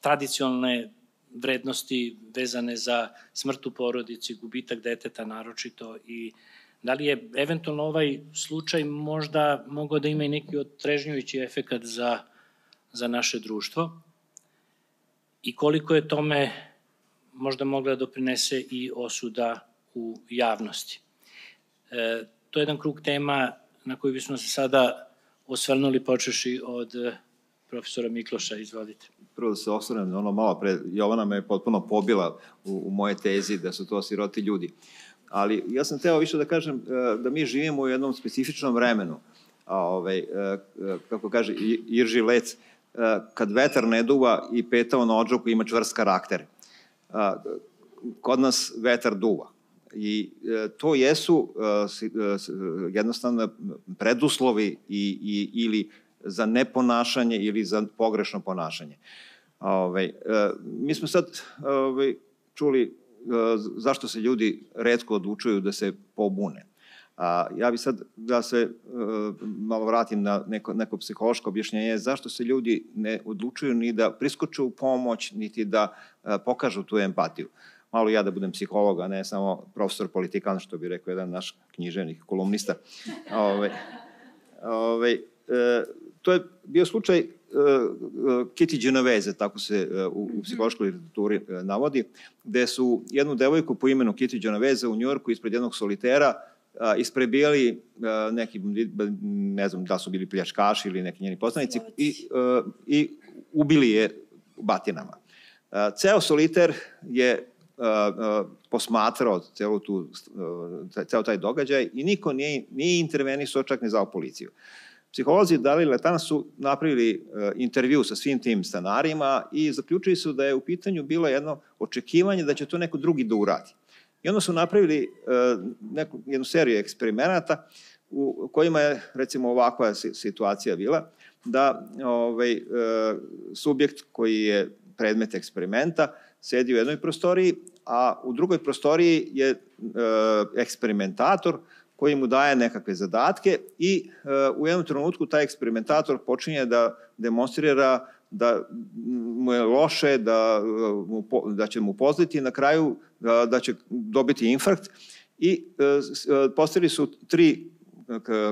tradicionalne vrednosti vezane za smrt u porodici, gubitak deteta naročito i da li je eventualno ovaj slučaj možda mogao da ima i neki otrežnjujući efekat za, za naše društvo i koliko je tome možda mogla da doprinese i osuda u javnosti. E, to je jedan krug tema na koji bismo se sada osvrnuli počeši od profesora Mikloša, izvodite. Prvo da se osvrnem, ono malo pre, Jovana me potpuno pobila u, u moje tezi da su to siroti ljudi. Ali ja sam teo više da kažem e, da mi živimo u jednom specifičnom vremenu. A, ovaj, e, kako kaže Irži Lec, kad vetar ne duva i petao na odžoku ima čvrst karakter. Kod nas vetar duva. I eh, to jesu jednostavno preduslovi i, i, ili za neponašanje ili za pogrešno ponašanje. Ove, ovaj, mi smo sad ove, ovaj, čuli zašto se ljudi redko odlučuju da se pobune. A, ja bi sad da se uh, malo vratim na neko, neko psihološko objašnjenje zašto se ljudi ne odlučuju ni da priskoču u pomoć, niti da uh, pokažu tu empatiju. Malo ja da budem psiholog, a ne samo profesor politikan, što bi rekao jedan naš književnik, kolumnista. Ove, ove, e, to je bio slučaj e, Kitty Genovese, tako se u, u psihološkoj literaturi navodi, gde su jednu devojku po imenu Kitty Genovese u Njorku ispred jednog solitera isprebijali neki, ne znam da su bili pljačkaši ili neki njeni poznanici i, i ubili je batinama. Ceo soliter je posmatrao celo tu, ceo taj događaj i niko nije, nije intervenisao čak ni za policiju. Psiholozi Dali Letan su napravili intervju sa svim tim stanarima i zaključili su da je u pitanju bilo jedno očekivanje da će to neko drugi da uradi. I onda su napravili uh, neku, jednu seriju eksperimenata u kojima je recimo ovakva situacija bila da ovaj, uh, subjekt koji je predmet eksperimenta sedi u jednoj prostoriji, a u drugoj prostoriji je uh, eksperimentator koji mu daje nekakve zadatke i uh, u jednom trenutku taj eksperimentator počinje da demonstrira da mu je loše, da, mu, da će mu pozliti na kraju da, da će dobiti infarkt i e, e, postavili su tri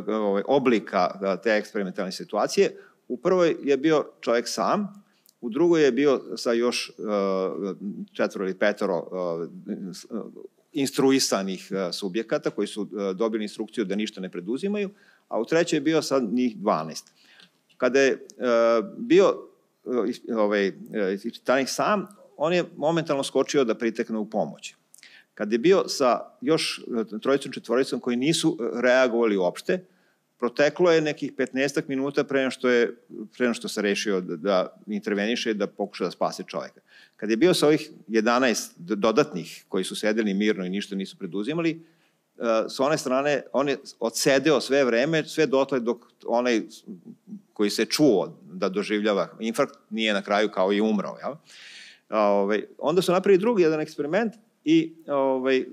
ovaj, oblika te eksperimentalne situacije. U prvoj je bio čovjek sam, u drugoj je bio sa još e, četvoro ili petoro instruisanih subjekata koji su dobili instrukciju da ništa ne preduzimaju, a u trećoj je bio sad njih 12. Kada je bio ovaj, ispitanik sam, on je momentalno skočio da pritekne u pomoć. Kad je bio sa još trojicom, četvoricom koji nisu reagovali uopšte, proteklo je nekih 15 minuta pre što je pre što se rešio da, da interveniše i da pokuša da spase čoveka. Kad je bio sa ovih 11 dodatnih koji su sedeli mirno i ništa nisu preduzimali, sa one strane on je odsedeo sve vreme, sve dotle dok onaj koji se čuo da doživljava infarkt nije na kraju kao i umrao. Jel? Ove, ovaj, onda su napravili drugi jedan eksperiment i ovaj,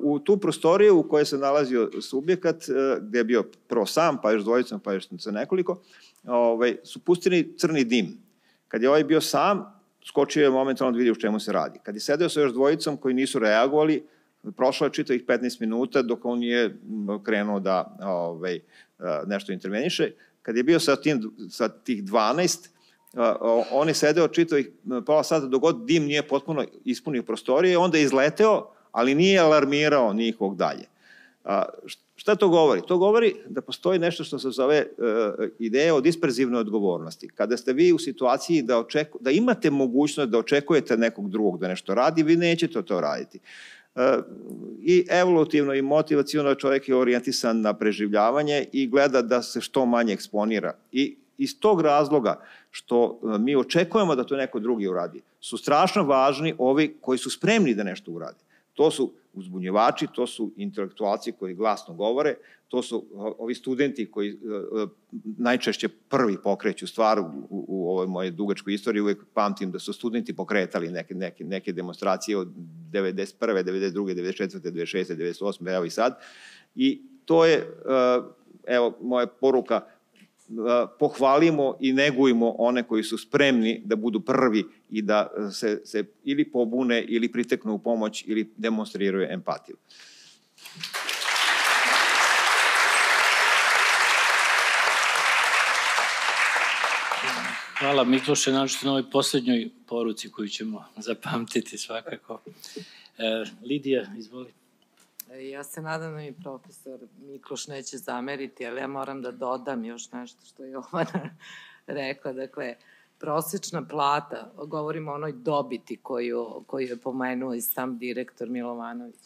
u tu prostoriju u kojoj se nalazio subjekat, e, gde je bio prvo sam, pa još dvojicom, pa još sa nekoliko, ovaj, su pustili crni dim. Kad je ovaj bio sam, skočio je momentalno da vidi u čemu se radi. Kad je sedeo sa još dvojicom koji nisu reagovali, prošlo je čitavih 15 minuta dok on nije krenuo da ovaj, e, nešto interveniše. Kad je bio sa, tim, sa tih 12, on je sedeo čitavih pola sata dok god dim nije potpuno ispunio prostorije, onda je izleteo, ali nije alarmirao nikog dalje. Šta to govori? To govori da postoji nešto što se zove e, ideja o disperzivnoj odgovornosti. Kada ste vi u situaciji da, očeku, da imate mogućnost da očekujete nekog drugog da nešto radi, vi nećete to raditi. I evolutivno i motivacijono čovjek je orijentisan na preživljavanje i gleda da se što manje eksponira. I iz tog razloga što e, mi očekujemo da to neko drugi uradi, su strašno važni ovi koji su spremni da nešto uradi. To su uzbunjevači, to su intelektualci koji glasno govore, to su ovi studenti koji e, e, najčešće prvi pokreću stvar u, u, u ovoj moje dugačkoj istoriji, uvek pamtim da su studenti pokretali neke, neke, neke demonstracije od 91. 92. 94. 96. 98. evo i sad. I to je, evo, moja poruka, pohvalimo i negujemo one koji su spremni da budu prvi i da se, se ili pobune ili priteknu u pomoć ili demonstriraju empatiju. Hvala Mikloše, našto na ovoj poslednjoj poruci koju ćemo zapamtiti svakako. E, Lidija, izvoli. Ja se nadam da mi profesor Mikloš neće zameriti, ali ja moram da dodam još nešto što je (laughs) Jovana rekla. Dakle, prosečna plata, govorimo o onoj dobiti koju, koju je pomenuo i sam direktor Milovanović.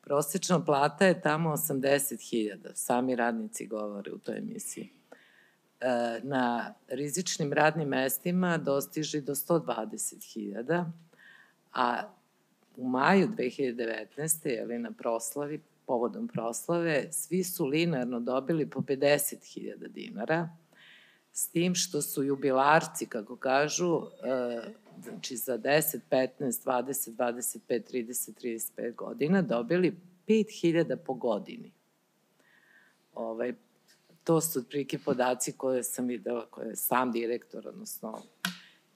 Prosečna plata je tamo 80.000, sami radnici govore u toj emisiji. E, na rizičnim radnim mestima dostiže do 120.000, a u maju 2019. jeli na proslavi, povodom proslave, svi su linarno dobili po 50.000 dinara, s tim što su jubilarci, kako kažu, e, znači za 10, 15, 20, 25, 30, 35 godina dobili 5000 po godini. Ovaj, to su otprilike podaci koje sam videla, koje je sam direktor, odnosno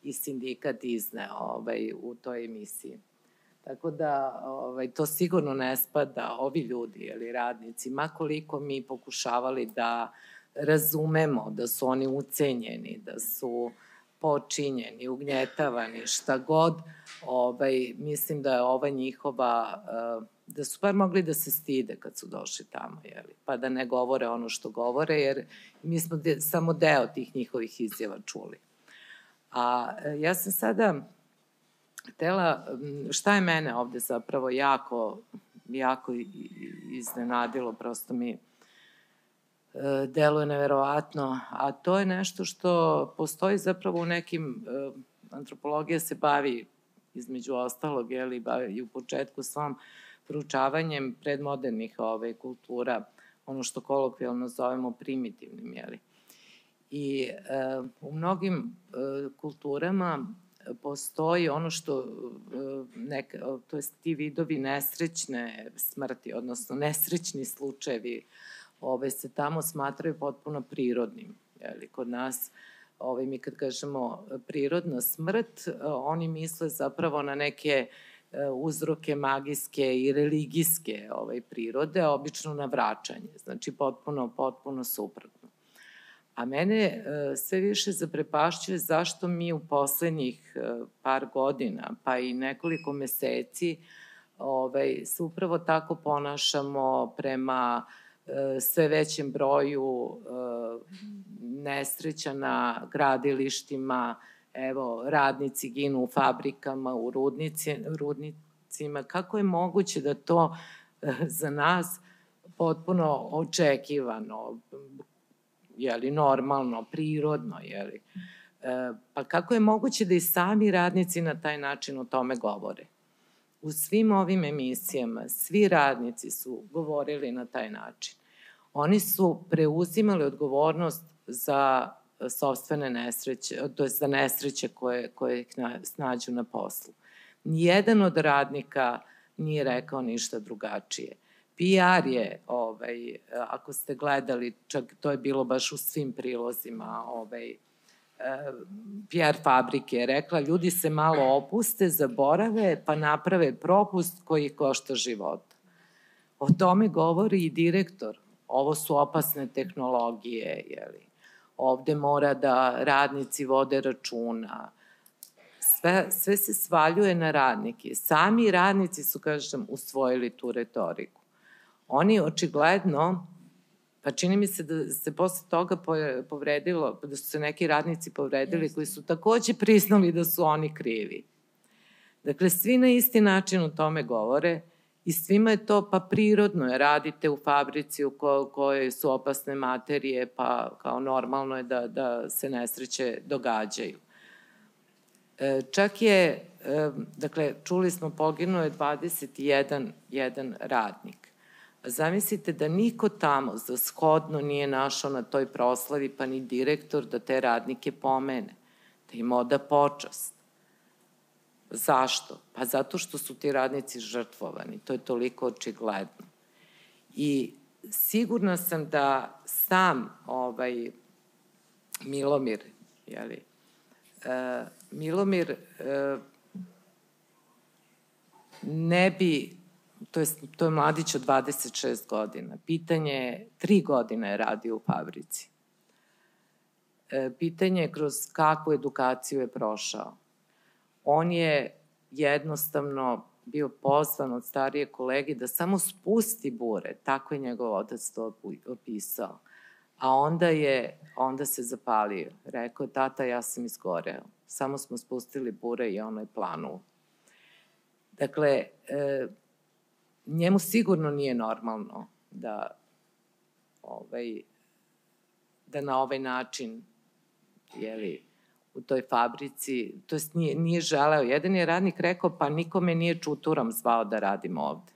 i sindikat izne ovaj, u toj emisiji. Tako da ovaj, to sigurno ne spada ovi ljudi, ili radnici, makoliko mi pokušavali da razumemo da su oni ucenjeni, da su počinjeni, ugnjetavani, šta god, ovaj, mislim da je ova njihova, eh, da su bar mogli da se stide kad su došli tamo, jeli? pa da ne govore ono što govore, jer mi smo de, samo deo tih njihovih izjava čuli. A eh, ja sam sada htela, šta je mene ovde zapravo jako, jako iznenadilo, prosto mi e, deluje neverovatno, a to je nešto što postoji zapravo u nekim, e, antropologija se bavi između ostalog, jeli, bavi i u početku svom proučavanjem predmodernih ove, ovaj, kultura, ono što kolokvijalno zovemo primitivnim, jeli. I e, u mnogim e, kulturama postoji ono što, e, neka, to je ti vidovi nesrećne smrti, odnosno nesrećni slučajevi, ove, se tamo smatraju potpuno prirodnim. Jeli, kod nas, ove, mi kad kažemo prirodna smrt, oni misle zapravo na neke e, uzroke magijske i religijske ovaj, prirode, obično na vraćanje. Znači, potpuno, potpuno suprotno. A mene e, sve više zaprepašćuje zašto mi u poslednjih e, par godina, pa i nekoliko meseci, ovaj, se upravo tako ponašamo prema e, sve većem broju nesreća na gradilištima, evo, radnici ginu u fabrikama, u rudnici, rudnicima. Kako je moguće da to za nas potpuno očekivano, jeli, normalno, prirodno, jeli. E, pa kako je moguće da i sami radnici na taj način o tome govore? U svim ovim emisijama svi radnici su govorili na taj način. Oni su preuzimali odgovornost za sobstvene nesreće, to je za nesreće koje, koje ih na, snađu na poslu. Nijedan od radnika nije rekao ništa drugačije. PR je, ovaj, ako ste gledali, čak to je bilo baš u svim prilozima, ovaj, eh, PR fabrike je rekla, ljudi se malo opuste, zaborave, pa naprave propust koji košta život. O tome govori i direktor. Ovo su opasne tehnologije, jeli. Ovde mora da radnici vode računa. Sve, sve se svaljuje na radnike. Sami radnici su, kažem, usvojili tu retoriku oni očigledno, pa čini mi se da se posle toga povredilo, da su se neki radnici povredili koji su takođe priznali da su oni krivi. Dakle, svi na isti način o tome govore i svima je to pa prirodno je, radite u fabrici u ko, kojoj su opasne materije, pa kao normalno je da, da se nesreće događaju. E, čak je, e, dakle, čuli smo poginuo je 21 jedan radnik. Zamislite da niko tamo za shodno nije našao na toj proslavi, pa ni direktor da te radnike pomene, da im oda počast. Zašto? Pa zato što su ti radnici žrtvovani, to je toliko očigledno. I sigurna sam da sam ovaj, Milomir, jeli, uh, Milomir uh, ne bi, to je, to je mladić od 26 godina, pitanje je, tri godine je radio u fabrici. Uh, pitanje je kroz kakvu edukaciju je prošao. On je jednostavno bio pozvan od starije kolege da samo spusti bure, tako je njegov otac to opisao. A onda je, onda se zapalio. Rekao, tata, ja sam izgoreo. Samo smo spustili bure i ono je planuo. Dakle, e, njemu sigurno nije normalno da ovaj, da na ovaj način jeli, u toj fabrici, to jest nije, nije želeo. Jedan je radnik rekao, pa nikome nije čuturom zvao da radim ovde.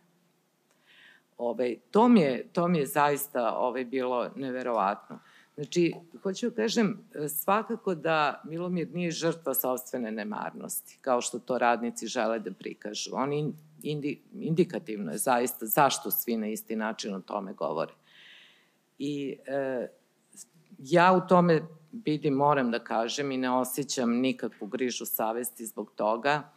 Ove, to, mi je, to mi je zaista ove, bilo neverovatno. Znači, hoću da kažem, svakako da Milomir nije žrtva sobstvene nemarnosti, kao što to radnici žele da prikažu. Oni indi, indikativno je zaista zašto svi na isti način o tome govore. I e, ja u tome vidim, moram da kažem i ne osjećam nikakvu grižu savesti zbog toga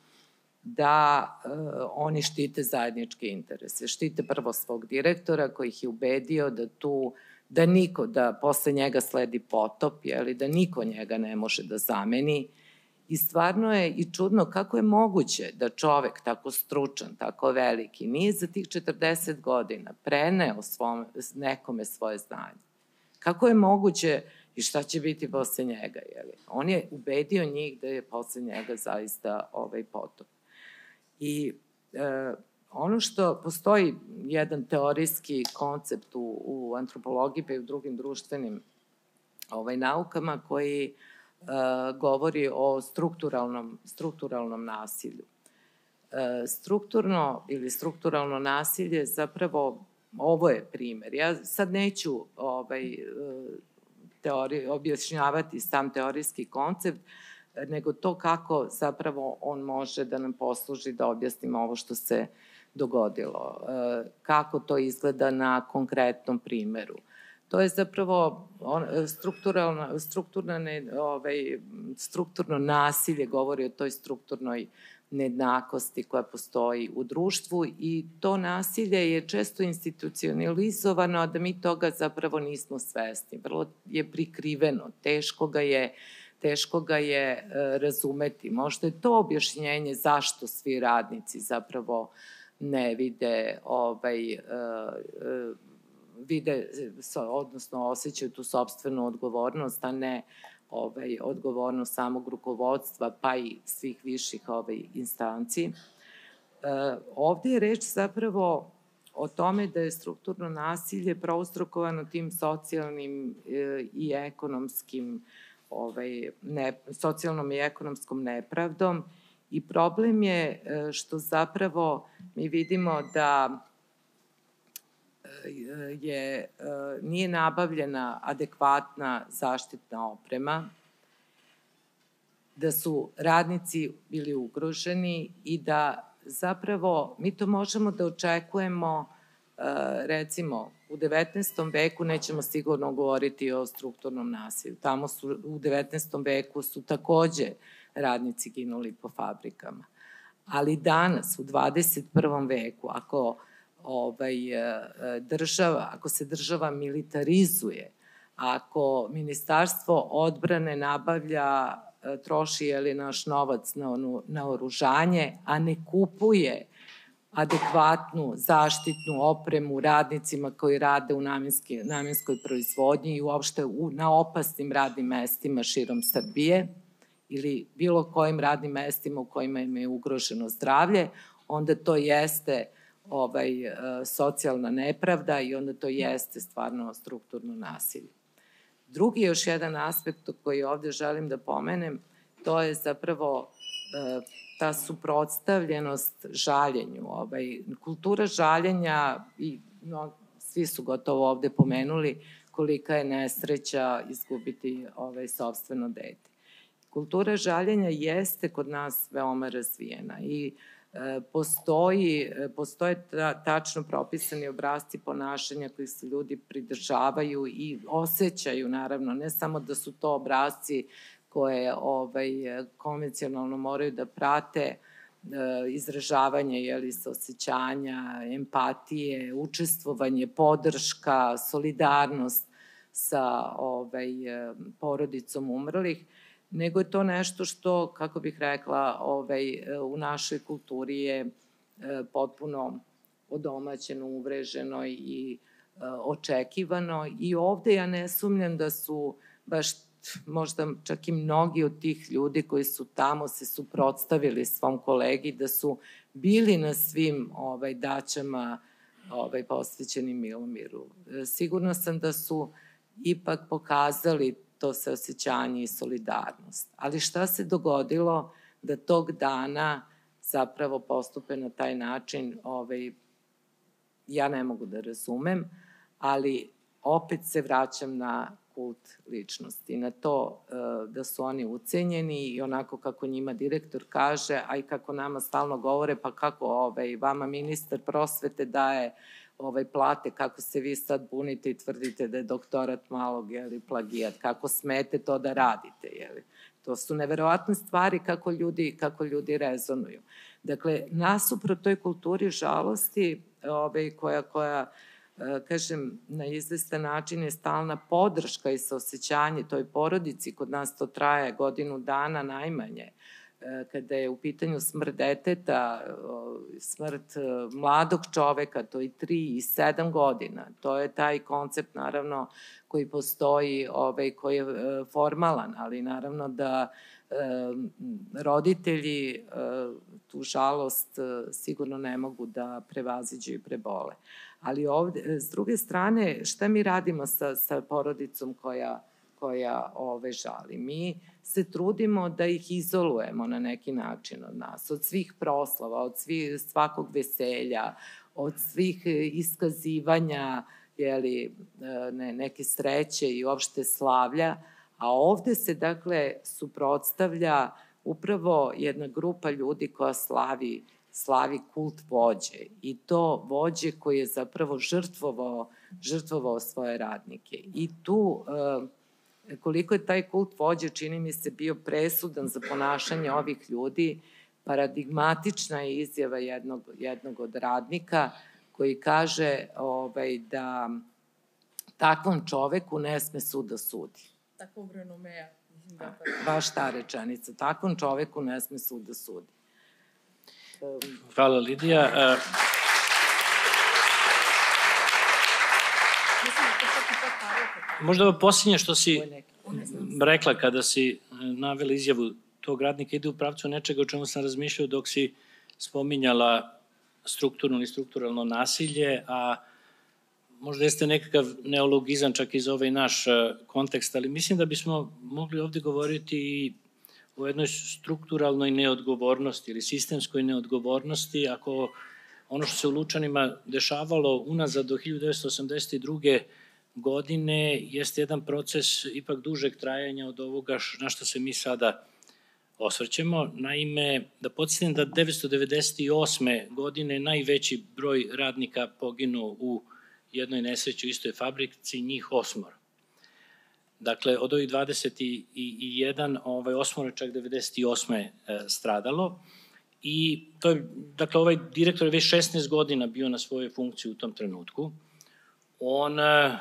da e, oni štite zajedničke interese. Štite prvo svog direktora koji ih je ubedio da tu da niko, da posle njega sledi potop, jeli, da niko njega ne može da zameni. I stvarno je i čudno kako je moguće da čovek tako stručan, tako veliki, nije za tih 40 godina preneo svom, nekome svoje znanje. Kako je moguće i šta će biti posle njega, jeli? On je ubedio njih da je posle njega zaista ovaj potop. I e, ono što postoji jedan teorijski koncept u, u antropologiji pa i u drugim društvenim ovaj, naukama koji e, govori o strukturalnom, strukturalnom nasilju. E, strukturno ili strukturalno nasilje zapravo ovo je primer. Ja sad neću ovaj, e, teori, objašnjavati sam teorijski koncept, nego to kako zapravo on može da nam posluži da objasnimo ovo što se dogodilo, e, kako to izgleda na konkretnom primeru. To je zapravo strukturalno, strukturno, ne, ovaj, strukturno nasilje govori o toj strukturnoj nejednakosti koja postoji u društvu i to nasilje je često institucionalizovano, a da mi toga zapravo nismo svesni. Vrlo je prikriveno, teško ga je teško ga je e, razumeti. Možda je to objašnjenje zašto svi radnici zapravo ne vide ovaj, e, e, vide, odnosno osjećaju tu sobstvenu odgovornost, a ne ovaj, odgovornost samog rukovodstva, pa i svih viših ovaj, instanci. E, ovde je reč zapravo o tome da je strukturno nasilje proustrokovano tim socijalnim e, i ekonomskim ovaj, ne, socijalnom i ekonomskom nepravdom i problem je e, što zapravo mi vidimo da je, e, nije nabavljena adekvatna zaštitna oprema, da su radnici bili ugroženi i da zapravo mi to možemo da očekujemo e, recimo u 19. veku nećemo sigurno govoriti o strukturnom nasilju. Tamo su u 19. veku su takođe radnici ginuli po fabrikama. Ali danas u 21. veku ako ovaj, e, e, država, ako se država militarizuje, ako ministarstvo odbrane nabavlja, e, troši je li naš novac na, onu, na oružanje, a ne kupuje adekvatnu zaštitnu opremu radnicima koji rade u namenski, namenskoj proizvodnji i uopšte u, na opasnim radnim mestima širom Srbije ili bilo kojim radnim mestima u kojima im je ugroženo zdravlje, onda to jeste uh, ovaj, e, socijalna nepravda i onda to jeste stvarno strukturno nasilje. Drugi još jedan aspekt koji ovde želim da pomenem, to je zapravo ta suprotstavljenost žaljenju. Ovaj, kultura žaljenja, i no, svi su gotovo ovde pomenuli, kolika je nesreća izgubiti ovaj, sobstveno dete. Kultura žaljenja jeste kod nas veoma razvijena i e, postoji, e, postoje ta, tačno propisani obrazci ponašanja koji se ljudi pridržavaju i osjećaju naravno, ne samo da su to obrazci koje ovaj, konvencionalno moraju da prate e, izražavanje jeli, osjećanja, empatije, učestvovanje, podrška, solidarnost sa ovaj, porodicom umrlih, nego je to nešto što, kako bih rekla, ovaj, u našoj kulturi je e, potpuno odomaćeno, uvreženo i e, očekivano i ovde ja ne sumnjam da su baš možda čak i mnogi od tih ljudi koji su tamo se suprotstavili svom kolegi, da su bili na svim ovaj, daćama ovaj, posvećeni Milomiru. E, sigurno sam da su ipak pokazali to se osjećanje i solidarnost. Ali šta se dogodilo da tog dana zapravo postupe na taj način, ovaj, ja ne mogu da razumem, ali opet se vraćam na kult ličnosti, na to e, da su oni ucenjeni i onako kako njima direktor kaže, a i kako nama stalno govore, pa kako ovaj, vama ministar prosvete daje ovaj, plate, kako se vi sad bunite i tvrdite da je doktorat malog jeli, plagijat, kako smete to da radite, jeli. To su neverovatne stvari kako ljudi, kako ljudi rezonuju. Dakle, nasupro toj kulturi žalosti, ovaj, koja, koja e, kažem, na izvestan način je stalna podrška i saosećanje toj porodici, kod nas to traje godinu dana najmanje, kada je u pitanju smrt deteta, smrt e, mladog čoveka, to je 3 i 7 godina. To je taj koncept, naravno, koji postoji, ovaj, koji je e, formalan, ali naravno da roditelji tu žalost sigurno ne mogu da prevaziđu i prebole. Ali ovde, s druge strane, šta mi radimo sa, sa porodicom koja, koja ove, žali? Mi se trudimo da ih izolujemo na neki način od nas, od svih proslava, od svih, svakog veselja, od svih iskazivanja jeli, ne, neke sreće i uopšte slavlja, a ovde se dakle suprotstavlja upravo jedna grupa ljudi koja slavi slavi kult vođe i to vođe koji je zapravo žrtvovao, žrtvovao svoje radnike. I tu uh, koliko je taj kult vođe, čini mi se, bio presudan za ponašanje ovih ljudi, paradigmatična je izjava jednog, jednog od radnika koji kaže ovaj, da takvom čoveku ne sme sud da sudi. Takvog renomeja. Da. Baš ta rečenica. Takvom čoveku ne sme sud da sudi. Hvala Lidija. Uh, Možda ovo posljednje što si rekla kada si e, navela izjavu tog radnika ide u pravcu nečega o čemu sam razmišljao dok si spominjala strukturno ili strukturalno nasilje, a možda jeste nekakav neologizam čak i za ovaj naš e, kontekst, ali mislim da bismo mogli ovde govoriti i o jednoj strukturalnoj neodgovornosti ili sistemskoj neodgovornosti, ako ono što se u Lučanima dešavalo unazad do 1982 godine jeste jedan proces ipak dužeg trajanja od ovoga na što se mi sada osvrćemo. Naime, da podsjetim da 998. godine najveći broj radnika poginuo u jednoj nesreći u istoj fabrici, njih osmor. Dakle, od ovih 21, ovaj, osmor je čak 98. E, stradalo. I to je, dakle, ovaj direktor je već 16 godina bio na svojoj funkciji u tom trenutku. On e,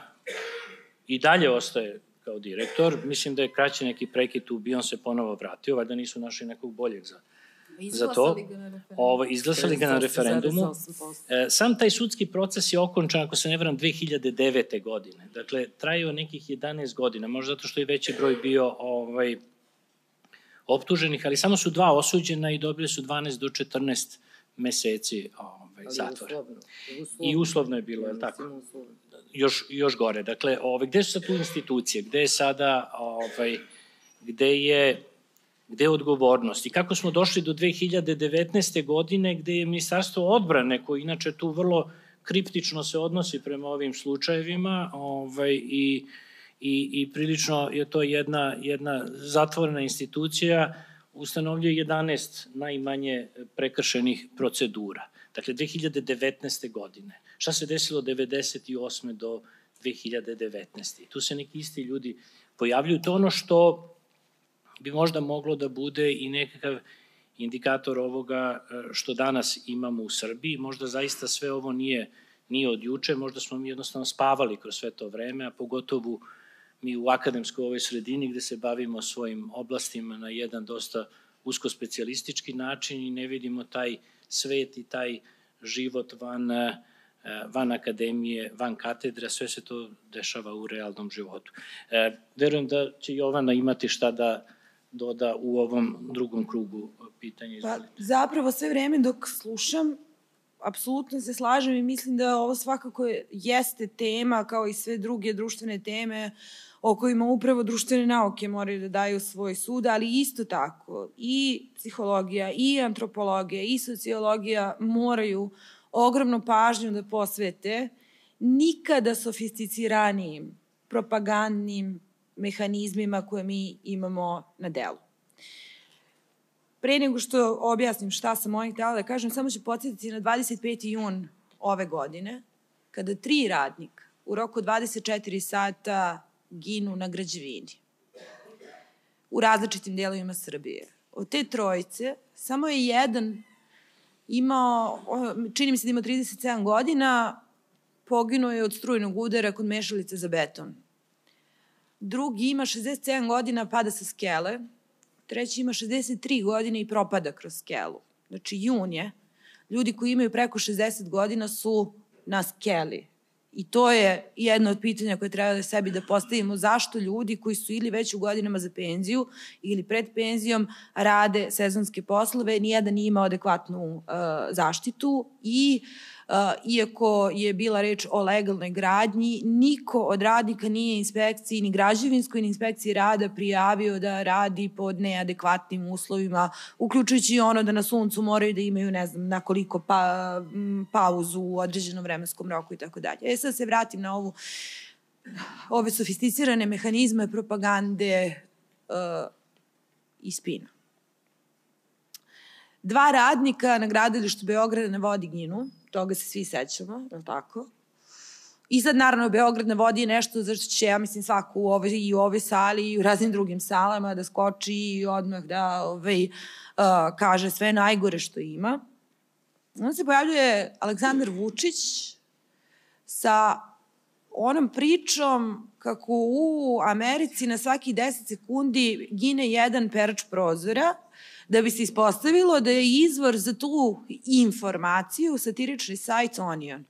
i dalje ostaje kao direktor. Mislim da je kraći neki prekid tu, bi on se ponovo vratio, valjda nisu našli nekog boljeg za, za to. Ovo, izglasali ga na referendumu. E, sam taj sudski proces je okončan, ako se ne vram, 2009. godine. Dakle, trajio nekih 11 godina, možda zato što je veći broj bio ovaj, optuženih, ali samo su dva osuđena i dobili su 12 do 14 meseci ovaj, zatvora. Uslovno, uslovno. I uslovno je bilo, je li tako? Uslovno još, još gore. Dakle, ovaj, gde su sad tu institucije? Gde je sada, ovaj, gde je Gde je odgovornost? I kako smo došli do 2019. godine gde je Ministarstvo odbrane, koji inače tu vrlo kriptično se odnosi prema ovim slučajevima ovaj, i, i, i prilično je to jedna, jedna zatvorena institucija, ustanovljuje 11 najmanje prekršenih procedura. Dakle, 2019. godine. Šta se desilo od 98. do 2019. Tu se neki isti ljudi pojavljuju. To ono što bi možda moglo da bude i nekakav indikator ovoga e, što danas imamo u Srbiji. Možda zaista sve ovo nije, nije od juče, možda smo mi jednostavno spavali kroz sve to vreme, a pogotovo mi u akademskoj ovoj sredini gde se bavimo svojim oblastima na jedan dosta usko specijalistički način i ne vidimo taj svet i taj život van, e, van akademije, van katedra, sve se to dešava u realnom životu. E, verujem da će Jovana imati šta da doda u ovom drugom krugu pitanja. Pa, zapravo sve vreme dok slušam, apsolutno se slažem i mislim da ovo svakako jeste tema kao i sve druge društvene teme o kojima upravo društvene nauke moraju da daju svoj sud, ali isto tako i psihologija, i antropologija, i sociologija moraju ogromnu pažnju da posvete nikada sofisticiranijim propagandnim mehanizmima koje mi imamo na delu. Pre nego što objasnim šta sam ovih htjela da kažem, samo ću podsjetiti na 25. jun ove godine, kada tri radnika u roku 24 sata ginu na građevini u različitim delovima Srbije. Od te trojice samo je jedan imao, čini mi se da ima 37 godina, poginuo je od strujnog udara kod mešalice za beton. Drugi ima 67 godina, pada sa skele. Treći ima 63 godine i propada kroz skelu. Znači, jun je. Ljudi koji imaju preko 60 godina su na skeli. I to je jedno od pitanja koje treba da sebi da postavimo zašto ljudi koji su ili već u godinama za penziju ili pred penzijom rade sezonske poslove, nijedan nije imao adekvatnu uh, zaštitu i uh, iako je bila reč o legalnoj gradnji, niko od radnika nije inspekciji, ni građevinskoj, ni inspekciji rada prijavio da radi pod neadekvatnim uslovima, uključujući ono da na suncu moraju da imaju, ne znam, na koliko pa, pauzu u određenom vremenskom roku i tako dalje. E sad se vratim na ovu ove sofisticirane mehanizme propagande uh, i spina. Dva radnika na gradilištu Beograda na vodi ginu, toga se svi sećamo, je li tako? I sad, naravno, Beograd na vodi je nešto za što će, ja mislim, svako u ovoj, i u ovoj sali i u raznim drugim salama da skoči i odmah da ovaj, uh, kaže sve najgore što ima. Onda se pojavljuje Aleksandar Vučić sa onom pričom kako u Americi na svaki 10 sekundi gine jedan perač prozora, da bi se ispostavilo da je izvor za tu informaciju satirični sajt Onion.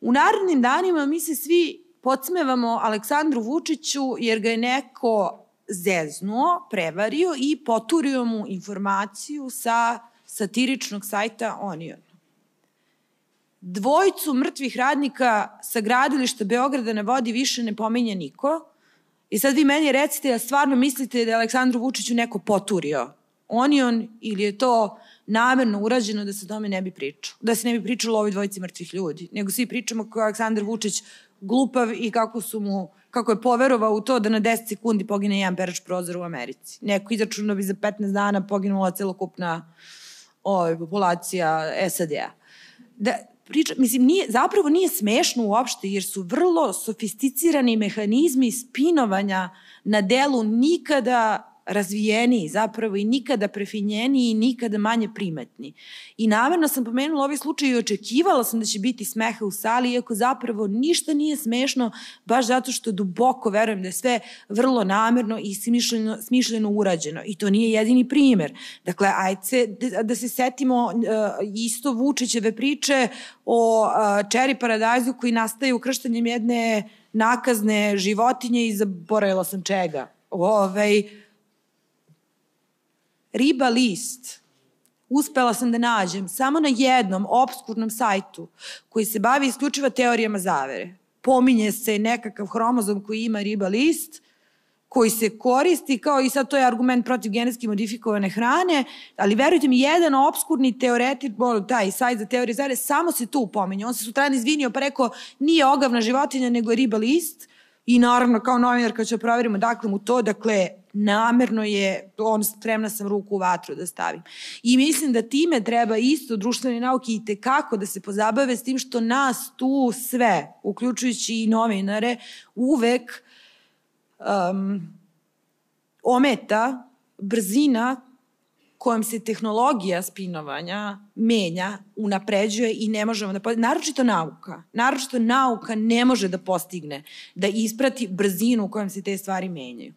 U narednim danima mi se svi podsmevamo Aleksandru Vučiću jer ga je neko zeznuo, prevario i poturio mu informaciju sa satiričnog sajta Onion. Dvojcu mrtvih radnika sa gradilišta Beograda na vodi više ne pominja niko, I sad vi meni recite da stvarno mislite da je Aleksandru Vučiću neko poturio Onion ili je to namerno urađeno da se tome ne bi pričalo. Da se ne bi pričalo o ovoj dvojici mrtvih ljudi. Nego svi pričamo kako je Aleksandar Vučić glupav i kako su mu kako je poverovao u to da na 10 sekundi pogine jedan perač prozora u Americi. Neko izračuno bi za 15 dana poginula celokupna ovaj, populacija SAD-a. Da, priča, mislim, nije, zapravo nije smešno uopšte, jer su vrlo sofisticirani mehanizmi spinovanja na delu nikada razvijeniji zapravo i nikada prefinjeniji i nikada manje primetni. I namerno sam pomenula ovaj slučaj i očekivala sam da će biti smeha u sali, iako zapravo ništa nije smešno, baš zato što duboko verujem da je sve vrlo namerno i smišljeno, smišljeno urađeno. I to nije jedini primer. Dakle, ajde da, se setimo uh, isto Vučićeve priče o uh, Cherry Paradise-u koji nastaje ukrštanjem jedne nakazne životinje i zaboravila sam čega. Ove, ovaj, riba list uspela sam da nađem samo na jednom obskurnom sajtu koji se bavi isključivo teorijama zavere. Pominje se nekakav hromozom koji ima riba list, koji se koristi kao i sad to je argument protiv genetski modifikovane hrane, ali verujte mi, jedan obskurni teoretik, taj sajt za teorije zare, samo se tu pominje. On se sutradan izvinio pa rekao nije ogavna životinja, nego je riba list i naravno kao novinar kad ću da proverimo dakle mu to, dakle namerno je, on spremna sam ruku u vatru da stavim. I mislim da time treba isto društvene nauke i tekako da se pozabave s tim što nas tu sve, uključujući i novinare, uvek um, ometa brzina kojom se tehnologija spinovanja menja, unapređuje i ne možemo da postigne, naročito nauka, naročito nauka ne može da postigne, da isprati brzinu u kojom se te stvari menjaju.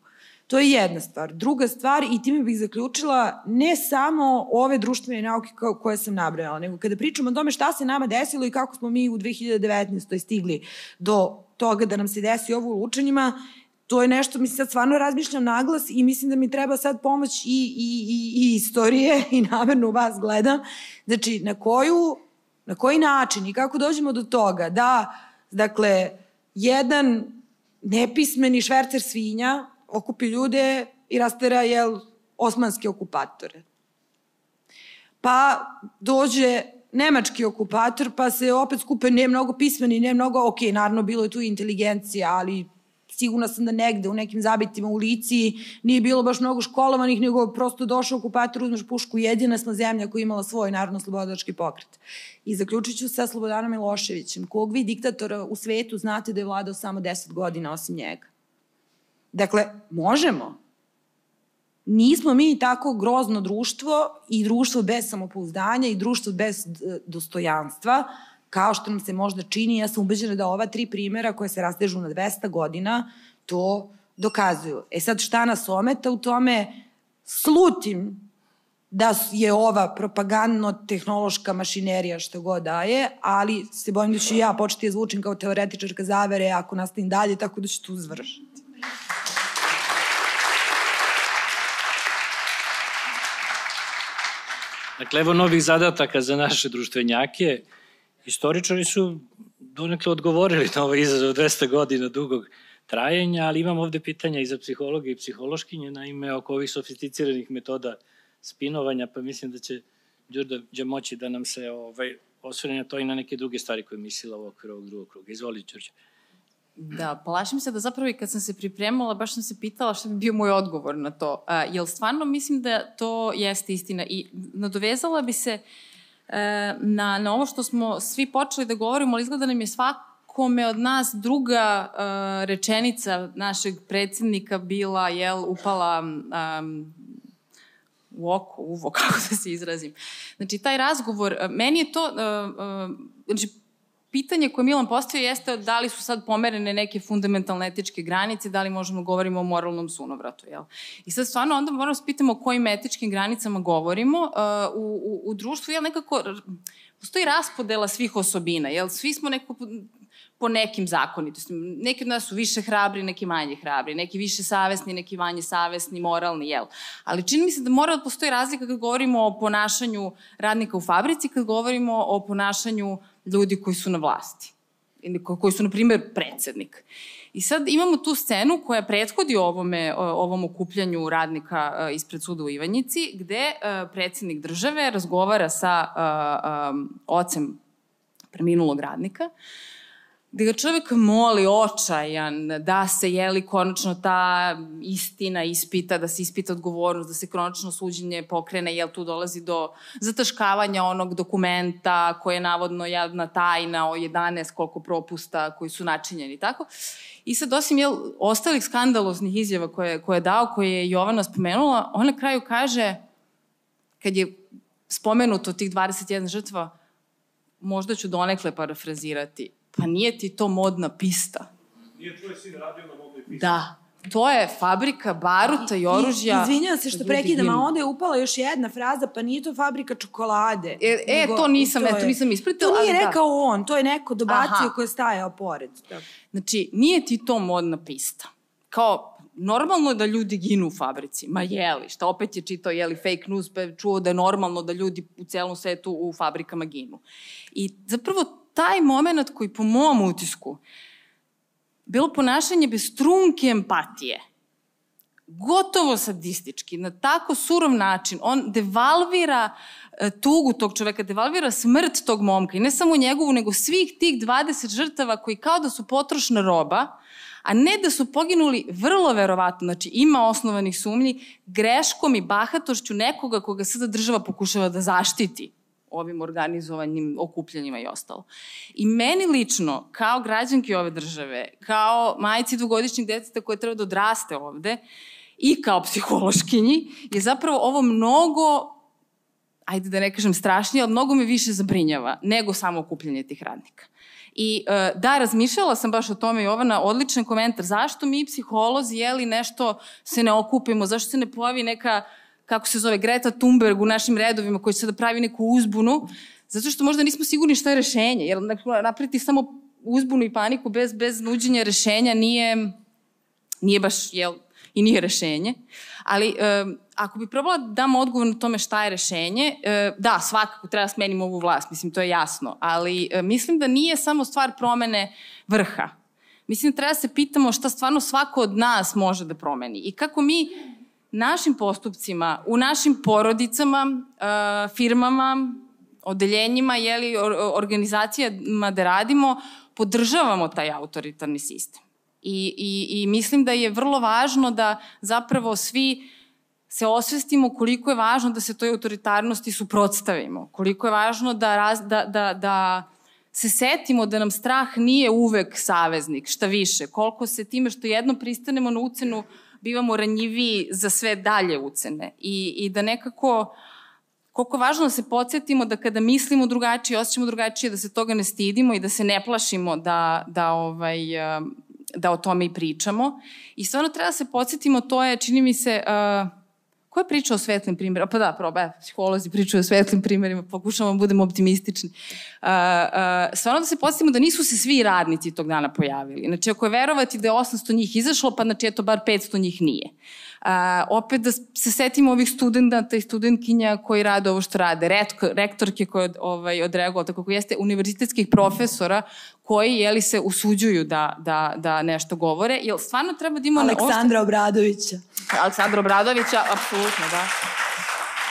To je jedna stvar. Druga stvar, i time bih zaključila, ne samo ove društvene nauke koje sam nabrajala, nego kada pričamo o tome šta se nama desilo i kako smo mi u 2019. stigli do toga da nam se desi ovo u učenjima, to je nešto, mislim, sad stvarno razmišljam naglas i mislim da mi treba sad pomoć i, i, i, i istorije (laughs) i namerno vas gledam. Znači, na koju, na koji način i kako dođemo do toga da, dakle, jedan nepismeni švercer svinja okupi ljude i rastera, jel, osmanske okupatore. Pa dođe nemački okupator, pa se opet skupe ne mnogo pismeni, ne mnogo, ok, naravno bilo je tu inteligencija, ali sigurna sam da negde u nekim zabitima u Lici nije bilo baš mnogo školovanih, nego prosto došao okupator, uzmeš pušku, jedina smo zemlja koja imala svoj narodno-slobodački pokret. I zaključit ću sa Slobodanom Miloševićem, kog vi diktatora u svetu znate da je vladao samo 10 godina osim njega. Dakle, možemo. Nismo mi tako grozno društvo i društvo bez samopouzdanja i društvo bez dostojanstva, kao što nam se možda čini, ja sam ubeđena da ova tri primera koje se rastežu na 200 godina to dokazuju. E sad šta nas ometa u tome? Slutim da je ova propagandno-tehnološka mašinerija što god daje, ali se bojim da ću ja početi da zvučim kao teoretičarka zavere ako nastavim dalje, tako da ću tu zvršiti. Dakle, evo novih zadataka za naše društvenjake. Istoričari su donekle odgovorili na ovaj izazov 200 godina dugog trajenja, ali imam ovde pitanja i za psihologa i psihološkinje, naime, oko ovih sofisticiranih metoda spinovanja, pa mislim da će Đurda će moći da nam se ovaj, osvrne to i na neke druge stvari koje je mislila u okviru ovog drugog kruga. Izvoli, Đurđe. Da, plašim se da zapravo i kad sam se pripremala, baš sam se pitala šta bi bio moj odgovor na to. A, jel stvarno mislim da to jeste istina i nadovezala bi se e, na, na ovo što smo svi počeli da govorimo, ali izgleda nam je svakome od nas druga e, rečenica našeg predsednika bila, jel, upala um, u oko, uvo, (laughs) kako da se izrazim. Znači, taj razgovor, meni je to, uh, uh, znači, pitanje koje Milan postavio jeste da li su sad pomerene neke fundamentalne etičke granice, da li možemo da govorimo o moralnom sunovratu, jel? I sad stvarno onda moramo da se pitamo o kojim etičkim granicama govorimo. Uh, u, u, u društvu, jel, nekako, postoji raspodela svih osobina, jel? Svi smo neko po nekim zakonitostima. Neki od nas su više hrabri, neki manje hrabri, neki više savesni, neki manje savesni, moralni, jel? Ali čini mi se da mora da postoji razlika kad govorimo o ponašanju radnika u fabrici, kad govorimo o ponašanju ljudi koji su na vlasti. Koji su, na primjer, predsednik. I sad imamo tu scenu koja prethodi ovome, ovom okupljanju radnika e, ispred suda u Ivanjici, gde e, predsednik države razgovara sa e, ocem preminulog radnika, uh, gde ga čovek moli očajan da se, jeli, konačno ta istina ispita, da se ispita odgovornost, da se konačno suđenje pokrene, jel tu dolazi do zataškavanja onog dokumenta koje je navodno jedna tajna o 11 koliko propusta koji su načinjeni, tako? I sad, osim jel, ostalih skandaloznih izjava koje, koje je dao, koje je Jovana spomenula, on na kraju kaže, kad je spomenuto tih 21 žrtva, možda ću donekle parafrazirati, Pa nije ti to modna pista. Nije tvoj sin radio na modnoj pisti? Da. To je fabrika baruta i oružja. Izvinjam se što prekidam, a onda je upala još jedna fraza, pa nije to fabrika čokolade. E, e nego, to nisam, to, je, to nisam ispratila. To nije da. rekao da. on, to je neko dobacio ko je stajao pored. Da. Znači, nije ti to modna pista. Kao, normalno je da ljudi ginu u fabrici. Ma jeli, šta opet je čitao, jeli, fake news, pa je čuo da je normalno da ljudi u celom svetu u fabrikama ginu. I zapravo taj moment koji po mom utisku bilo ponašanje bez trunke empatije. gotovo sadistički, na tako surov način, on devalvira e, tugu tog čoveka, devalvira smrt tog momka i ne samo njegovu, nego svih tih 20 žrtava koji kao da su potrošna roba, a ne da su poginuli vrlo verovatno, znači ima osnovanih sumnji, greškom i bahatošću nekoga koga sada država pokušava da zaštiti ovim organizovanim okupljanjima i ostalo. I meni lično, kao građanki ove države, kao majici dvogodišnjeg deteta koje treba da odraste ovde i kao psihološkinji, je zapravo ovo mnogo ajde da ne kažem strašnije, ali mnogo me više zabrinjava nego samo okupljanje tih radnika. I uh, da, razmišljala sam baš o tome, Jovana, odličan komentar. Zašto mi psiholozi, jeli nešto se ne okupimo, zašto se ne pojavi neka, kako se zove, Greta Thunberg u našim redovima koji će da pravi neku uzbunu, zato što možda nismo sigurni šta je rešenje, jer napriti samo uzbunu i paniku bez, bez nuđenja rešenja nije, nije baš, jel, i nije rešenje. Ali e, ako bi probala da dam odgovor na tome šta je rešenje, e, da, svakako treba da smenimo ovu vlast, mislim, to je jasno, ali e, mislim da nije samo stvar promene vrha. Mislim treba da se pitamo šta stvarno svako od nas može da promeni i kako mi našim postupcima, u našim porodicama, e, firmama, odeljenjima, jeli, organizacijama da radimo, podržavamo taj autoritarni sistem. I, i, I mislim da je vrlo važno da zapravo svi se osvestimo koliko je važno da se toj autoritarnosti suprotstavimo, koliko je važno da, raz, da, da, da se setimo da nam strah nije uvek saveznik, šta više, koliko se time što jedno pristanemo na ucenu bivamo ranjiviji za sve dalje ucene i, i da nekako koliko važno da se podsjetimo da kada mislimo drugačije, osjećamo drugačije, da se toga ne stidimo i da se ne plašimo da, da ovaj, da o tome i pričamo. I stvarno treba da se podsjetimo, to je, čini mi se, uh, ko je pričao o svetlim primjerima? Pa da, proba, psiholozi pričaju o svetlim primjerima, pokušamo da budemo optimistični. Uh, uh, stvarno da se podsjetimo da nisu se svi radnici tog dana pojavili. Znači, ako je verovati da je 800 njih izašlo, pa znači, eto, bar 500 njih nije. A, opet da se setimo ovih studenta i studentkinja koji rade ovo što rade, Retko, rektorke koje ovaj, odreagovali, tako kako jeste univerzitetskih profesora koji jeli, se usuđuju da, da, da nešto govore. Jel stvarno treba da imamo... Aleksandra Obradovića. Aleksandra Obradovića, apsolutno, da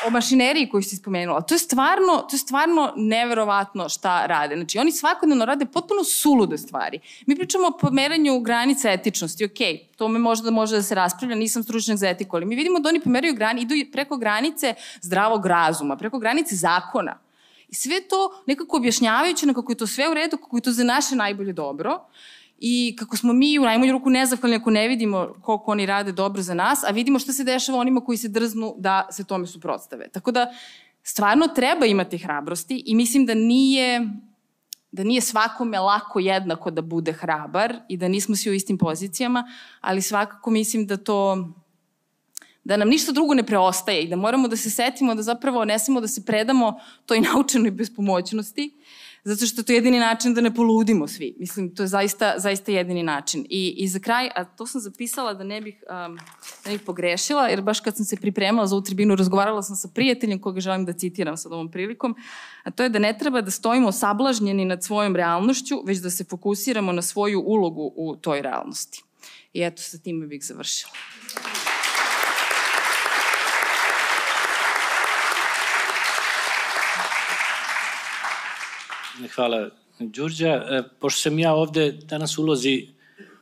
o mašineriji koju si spomenula, to je stvarno, to je stvarno neverovatno šta rade. Znači, oni svakodnevno rade potpuno sulude stvari. Mi pričamo o pomeranju granica etičnosti, ok, to me možda može da se raspravlja, nisam stručnjak za etiku, ali mi vidimo da oni pomeraju grani, idu preko granice zdravog razuma, preko granice zakona. I sve to nekako objašnjavajući na kako je to sve u redu, kako je to za naše najbolje dobro i kako smo mi u najmanju ruku nezahvalni ako ne vidimo koliko oni rade dobro za nas, a vidimo šta se dešava onima koji se drznu da se tome suprotstave. Tako da, stvarno treba imati hrabrosti i mislim da nije da nije svakome lako jednako da bude hrabar i da nismo svi u istim pozicijama, ali svakako mislim da to da nam ništa drugo ne preostaje i da moramo da se setimo da zapravo ne smemo da se predamo toj (laughs) naučenoj bespomoćnosti, zato što to je jedini način da ne poludimo svi. Mislim, to je zaista, zaista jedini način. I, I za kraj, a to sam zapisala da ne bih, um, da ne bih pogrešila, jer baš kad sam se pripremala za ovu tribinu, razgovarala sam sa prijateljem koga želim da citiram sad ovom prilikom, a to je da ne treba da stojimo sablažnjeni nad svojom realnošću, već da se fokusiramo na svoju ulogu u toj realnosti. I eto, sa time bih završila. Hvala, Đurđa. E, pošto sam ja ovde danas ulozi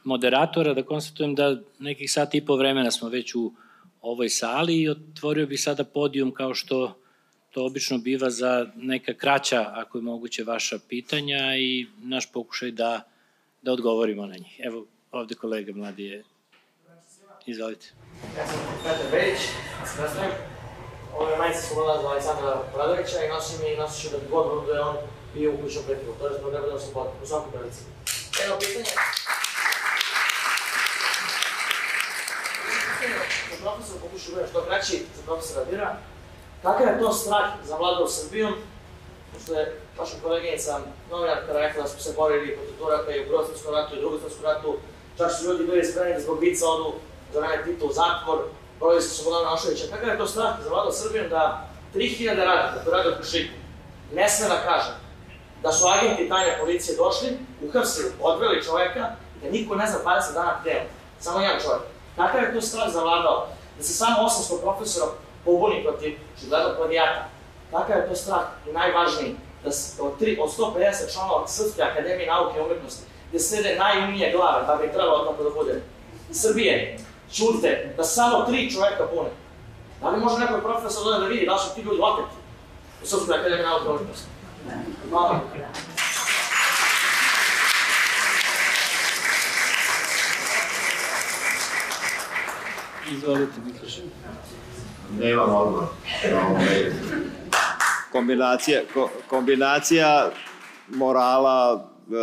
moderatora, da konstatujem da nekih sat i po vremena smo već u ovoj sali i otvorio bih sada podijum kao što to obično biva za neka kraća, ako je moguće, vaša pitanja i naš pokušaj da, da odgovorimo na njih. Evo, ovde kolega mladi je. Izvolite. Ja sam Petar Berić, nastavim. Ovo je majica Sloboda za Aleksandra Bradovića i nosim i nosit da god da je bio uključen prethodno, to je zbog nevoljno sloboda, u svakom prilici. Evo pitanje. Za profesor pokušaju da što kraći, za profesora Bira, kakav je to strah za vlada u Srbijom, pošto je vaša koleginica novinarka rekla da smo se borili protiv Turaka i u Prvog svetskom ratu i Drugom svetskom ratu, čak su ljudi bili spremni da zbog vica odu za vreme Tito u zatvor, borili se Slobodan Miloševića. Kakav je to strah za vlada u Srbijom da 3000 radnika koji rade u Krušiku ne sme da kaže da su agenti tajne policije došli, uhapsili, odveli čoveka da niko ne zna 20 dana gde Samo jedan čovjek. Kakav je to strah zavladao? Da se samo 800 profesora pobuni protiv očigledno plagijata. Kakav je to strah i najvažniji, da se od, tri, od 150 članova Srpske akademije nauke i umetnosti, gde sede najumnije glave, da bi trebalo tako da bude, Srbije, čute da samo tri čoveka pune. Da li može neko profesor da vidi da su ti ljudi oteti u Srpskoj akademiji nauke i umetnosti? Hvala. Izvolite, Miklaš. Nemam odgovor. Kombinacija, ko, kombinacija morala, e,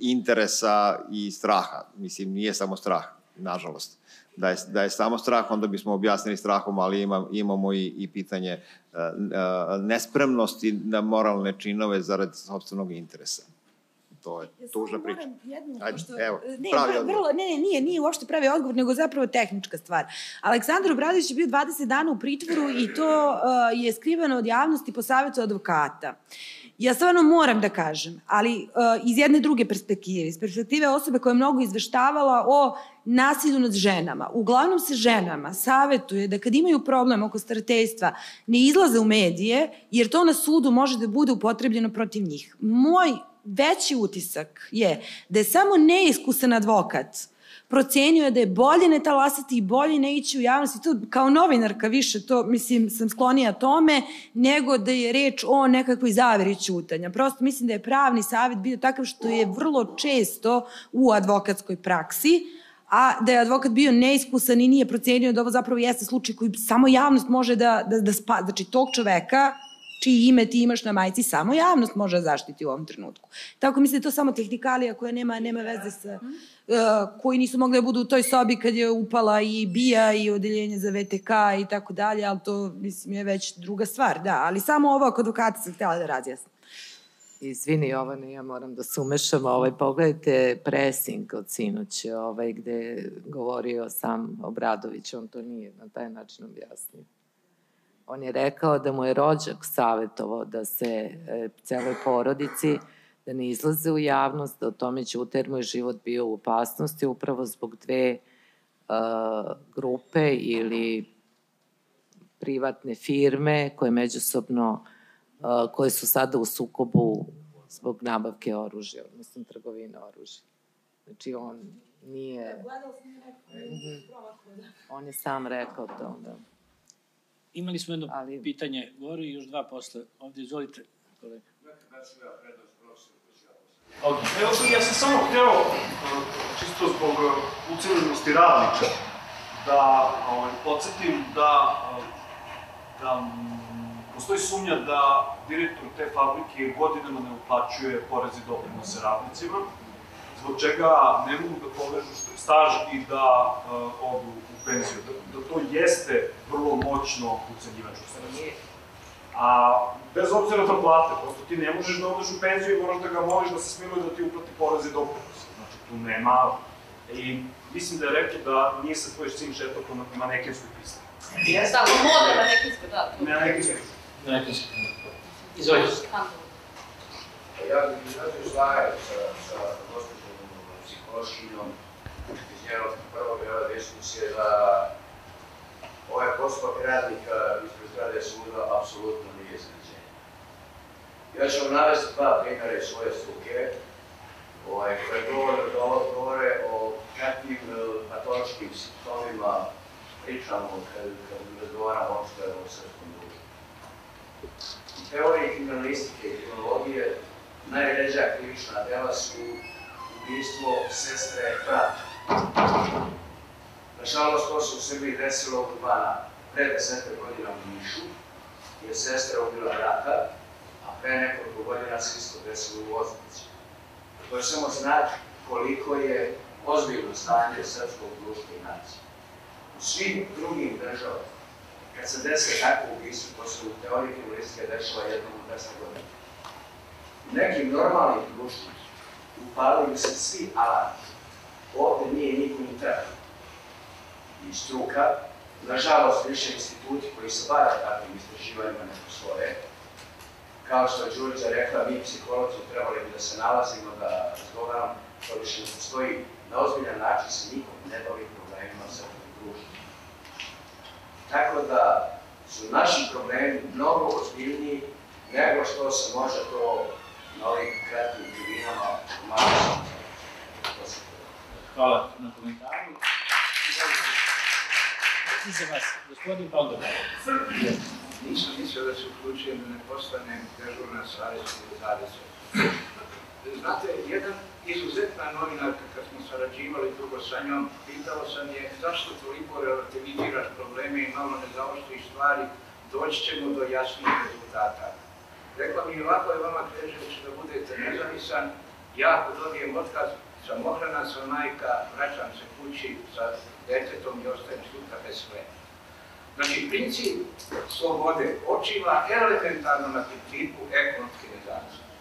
interesa i straha. Mislim, nije samo strah, nažalost. Da je, da je samo strah, onda bismo objasnili strahom, ali ima, imamo i, i pitanje e, e, nespremnosti na moralne činove zarad sobstvenog interesa to je ja tužna priča. Jednu, Ajde, pošto, evo, ne, pravi vrlo, odgovor. ne, ne, nije, nije uopšte pravi odgovor, nego zapravo tehnička stvar. Aleksandar Obradović je bio 20 dana u pritvoru i to uh, je skriveno od javnosti po savjetu advokata. Ja stvarno moram da kažem, ali uh, iz jedne druge perspektive, iz perspektive osobe koja je mnogo izveštavala o nasilju nad ženama. Uglavnom se ženama savetuje da kad imaju problem oko starateljstva ne izlaze u medije, jer to na sudu može da bude upotrebljeno protiv njih. Moj veći utisak je da je samo neiskusan advokat procenio je da je bolje ne talasati i bolje ne ići u javnost. I to kao novinarka više, to mislim sam sklonija tome, nego da je reč o nekakvoj zaveri ćutanja. Prosto mislim da je pravni savjet bio takav što je vrlo često u advokatskoj praksi, a da je advokat bio neiskusan i nije procenio da ovo zapravo jeste slučaj koji samo javnost može da, da, da spa, znači tog čoveka čiji ime ti imaš na majici, samo javnost može da zaštiti u ovom trenutku. Tako mislim da je to samo tehnikalija koja nema, nema veze sa, uh, koji nisu mogli da budu u toj sobi kad je upala i BIA i odeljenje za VTK i tako dalje, ali to mislim je već druga stvar, da, ali samo ovo ako advokata sam htjela da razjasnim. Izvini, Jovane, ja moram da se umešam. Ovaj, pogledajte pressing od sinoće, ovaj, gde je govorio sam Obradović, on to nije na taj način objasnio. On je rekao da mu je rođak savjetovao da se e, celoj porodici da ne izlaze u javnost, da o tome će uter moj život bio u opasnosti upravo zbog dve uh, grupe ili privatne firme koje međusobno uh, koje su sada u sukobu zbog nabavke oružja, odnosno trgovine oružja. Znači on nije... Mhm. On je sam rekao to, da. Imali smo jedno Ali- pitanje, govori i još dva posle. Ovde, izvolite, kolega. Evo sad, ja sam samo hteo, uh, čisto zbog uh, ucenjenosti radnika, da ovaj, podsjetim da, uh, da postoji sumnja da direktor te fabrike godinama ne uplaćuje porez i doprinose radnicima, zbog čega ne mogu da povežu staž i da uh, odu u penziju. Da, da to jeste vrlo moćno ucenjivačko sredstvo. A bez obzira na plate, prosto ti ne možeš da odeš u penziju i moraš da ga moliš da se smiluje da ti uplati porez i doprinos. Znači tu nema... I mislim da je rekao da nije sa tvoj sin šetao po manekenskoj pisti. Jeste, ali moda na nekinskoj, da. Ne manekenskoj. Neki Izvolite. Ja bih bih slažem sa, sa gospođom psihološkinjom iz njenog prvog dela diskusije da ovaj postupak radnika ispred zgrade suda apsolutno nije iznenađenje. Ja ću vam navesti dva primjera iz svoje struke, ovaj, koje govore, govore o kakvim eh, patološkim simptomima pričamo kad, kad razgovaramo uopšte o srpskom društvu. U teoriji kriminalistike i kriminologije najređa krivična dela su ubistvo sestre brata. Nažalost, to se u Srbiji desilo oko dvana pre desete godina u Nišu, je sestra ubila brata, a pre nekoliko godina se isto desilo u Oznici. To je samo znak koliko je ozbiljno stanje srpskog društva i nacije. U svim drugim državama, kad se dese takvo ubistvo, to se u teoriji kriminalistike dešava jednom u 200 godina. U nekim normalnim društvima upalili se svi alati. Ovde nije niko ni treba. I struka, nažalost, više instituti koji se bave takvim istraživanjima ne postoje. Kao što je Đurića rekla, mi psiholozi trebali bi da se nalazimo, da razgovaramo. to više ne postoji, na ozbiljan način se nikom ne bavi problemima sa društvom. Tako da su naši problemi mnogo ozbiljniji nego što se može to na ovim kratkim tribinama malo Hvala na komentaru. I za vas, gospodin Baldovar. Nisam mislio da se uključujem da ne postanem dežurna savjest ili zavisa. Znate, jedan izuzetna novinarka, kad smo sarađivali dugo sa njom, pitao sam je zašto toliko relativiziraš probleme i malo ne zaoštriš stvari, doći ćemo do jasnih rezultata. Rekla mi ovako je vama Krežević da budete nezavisan, ja ako dobijem otkaz, sam ohrana, sam majka, vraćam se kući sa detetom i ostajem sutra bez sve. Znači, princip slobode očiva elementarno na principu ekonomske nezavisnosti.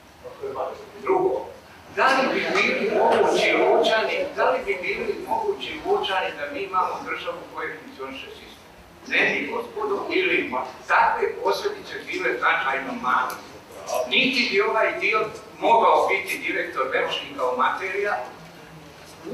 Drugo, da li bi bili mogući lučani, da li bi bili mogući lučani da mi imamo državu koja funkcioniše bi, gospodo, ili takve posljedice bile značajno male. Niti bi ovaj dio mogao biti direktor kao materija,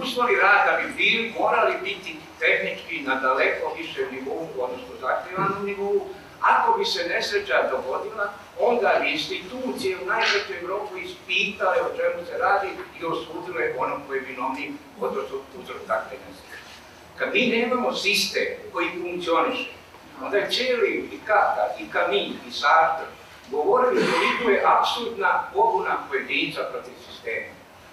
uslovi rada bi bili, morali biti tehnički na daleko više nivou, odnosno zahtjevanom nivou, ako bi se nesreća dogodila, onda bi institucije u najvećem roku ispitale o čemu se radi i osudile onom koji je vinovnik, odnosno uzrok takve nesreće. Kad mi nemamo sistem koji funkcioniše, onda je cijeli i Kaka, i Kamin, i Sartre govorili koliko je apsurdna pobuna pojedinca protiv sistema.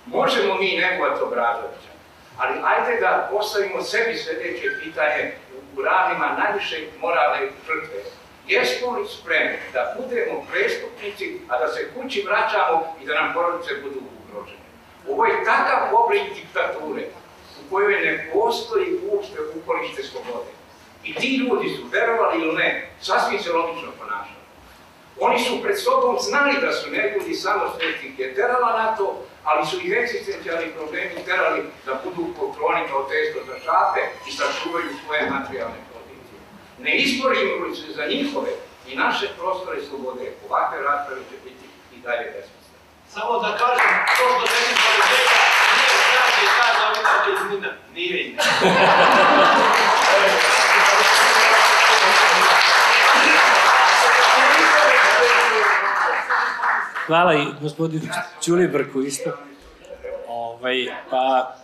Možemo mi negovati Obradovića, ali ajde da postavimo sebi sledeće pitanje u ranima najviše moralne žrtve. Jesmo li spremni da budemo prestupnici, a da se kući vraćamo i da nam porodice budu ugrožene? Ovo je takav oblik diktature kojoj ne postoji uopšte uporište slobode. I ti ljudi su, verovali ili ne, sasvim se logično ponašali. Oni su pred sobom znali da su neljudi samo svetih je terala na to, ali su ih egzistencijalni problemi terali da budu kontroli kao testo za šape i sačuvaju svoje materijalne pozicije. Ne izborimo li se za njihove i naše prostore slobode, ovakve rasprave će biti i dalje besmisle. Samo da kažem, to što ne izbori stranke ta imate izmina. Nije ime. Hvala i gospodinu Ćulibrku isto. Ovaj, pa,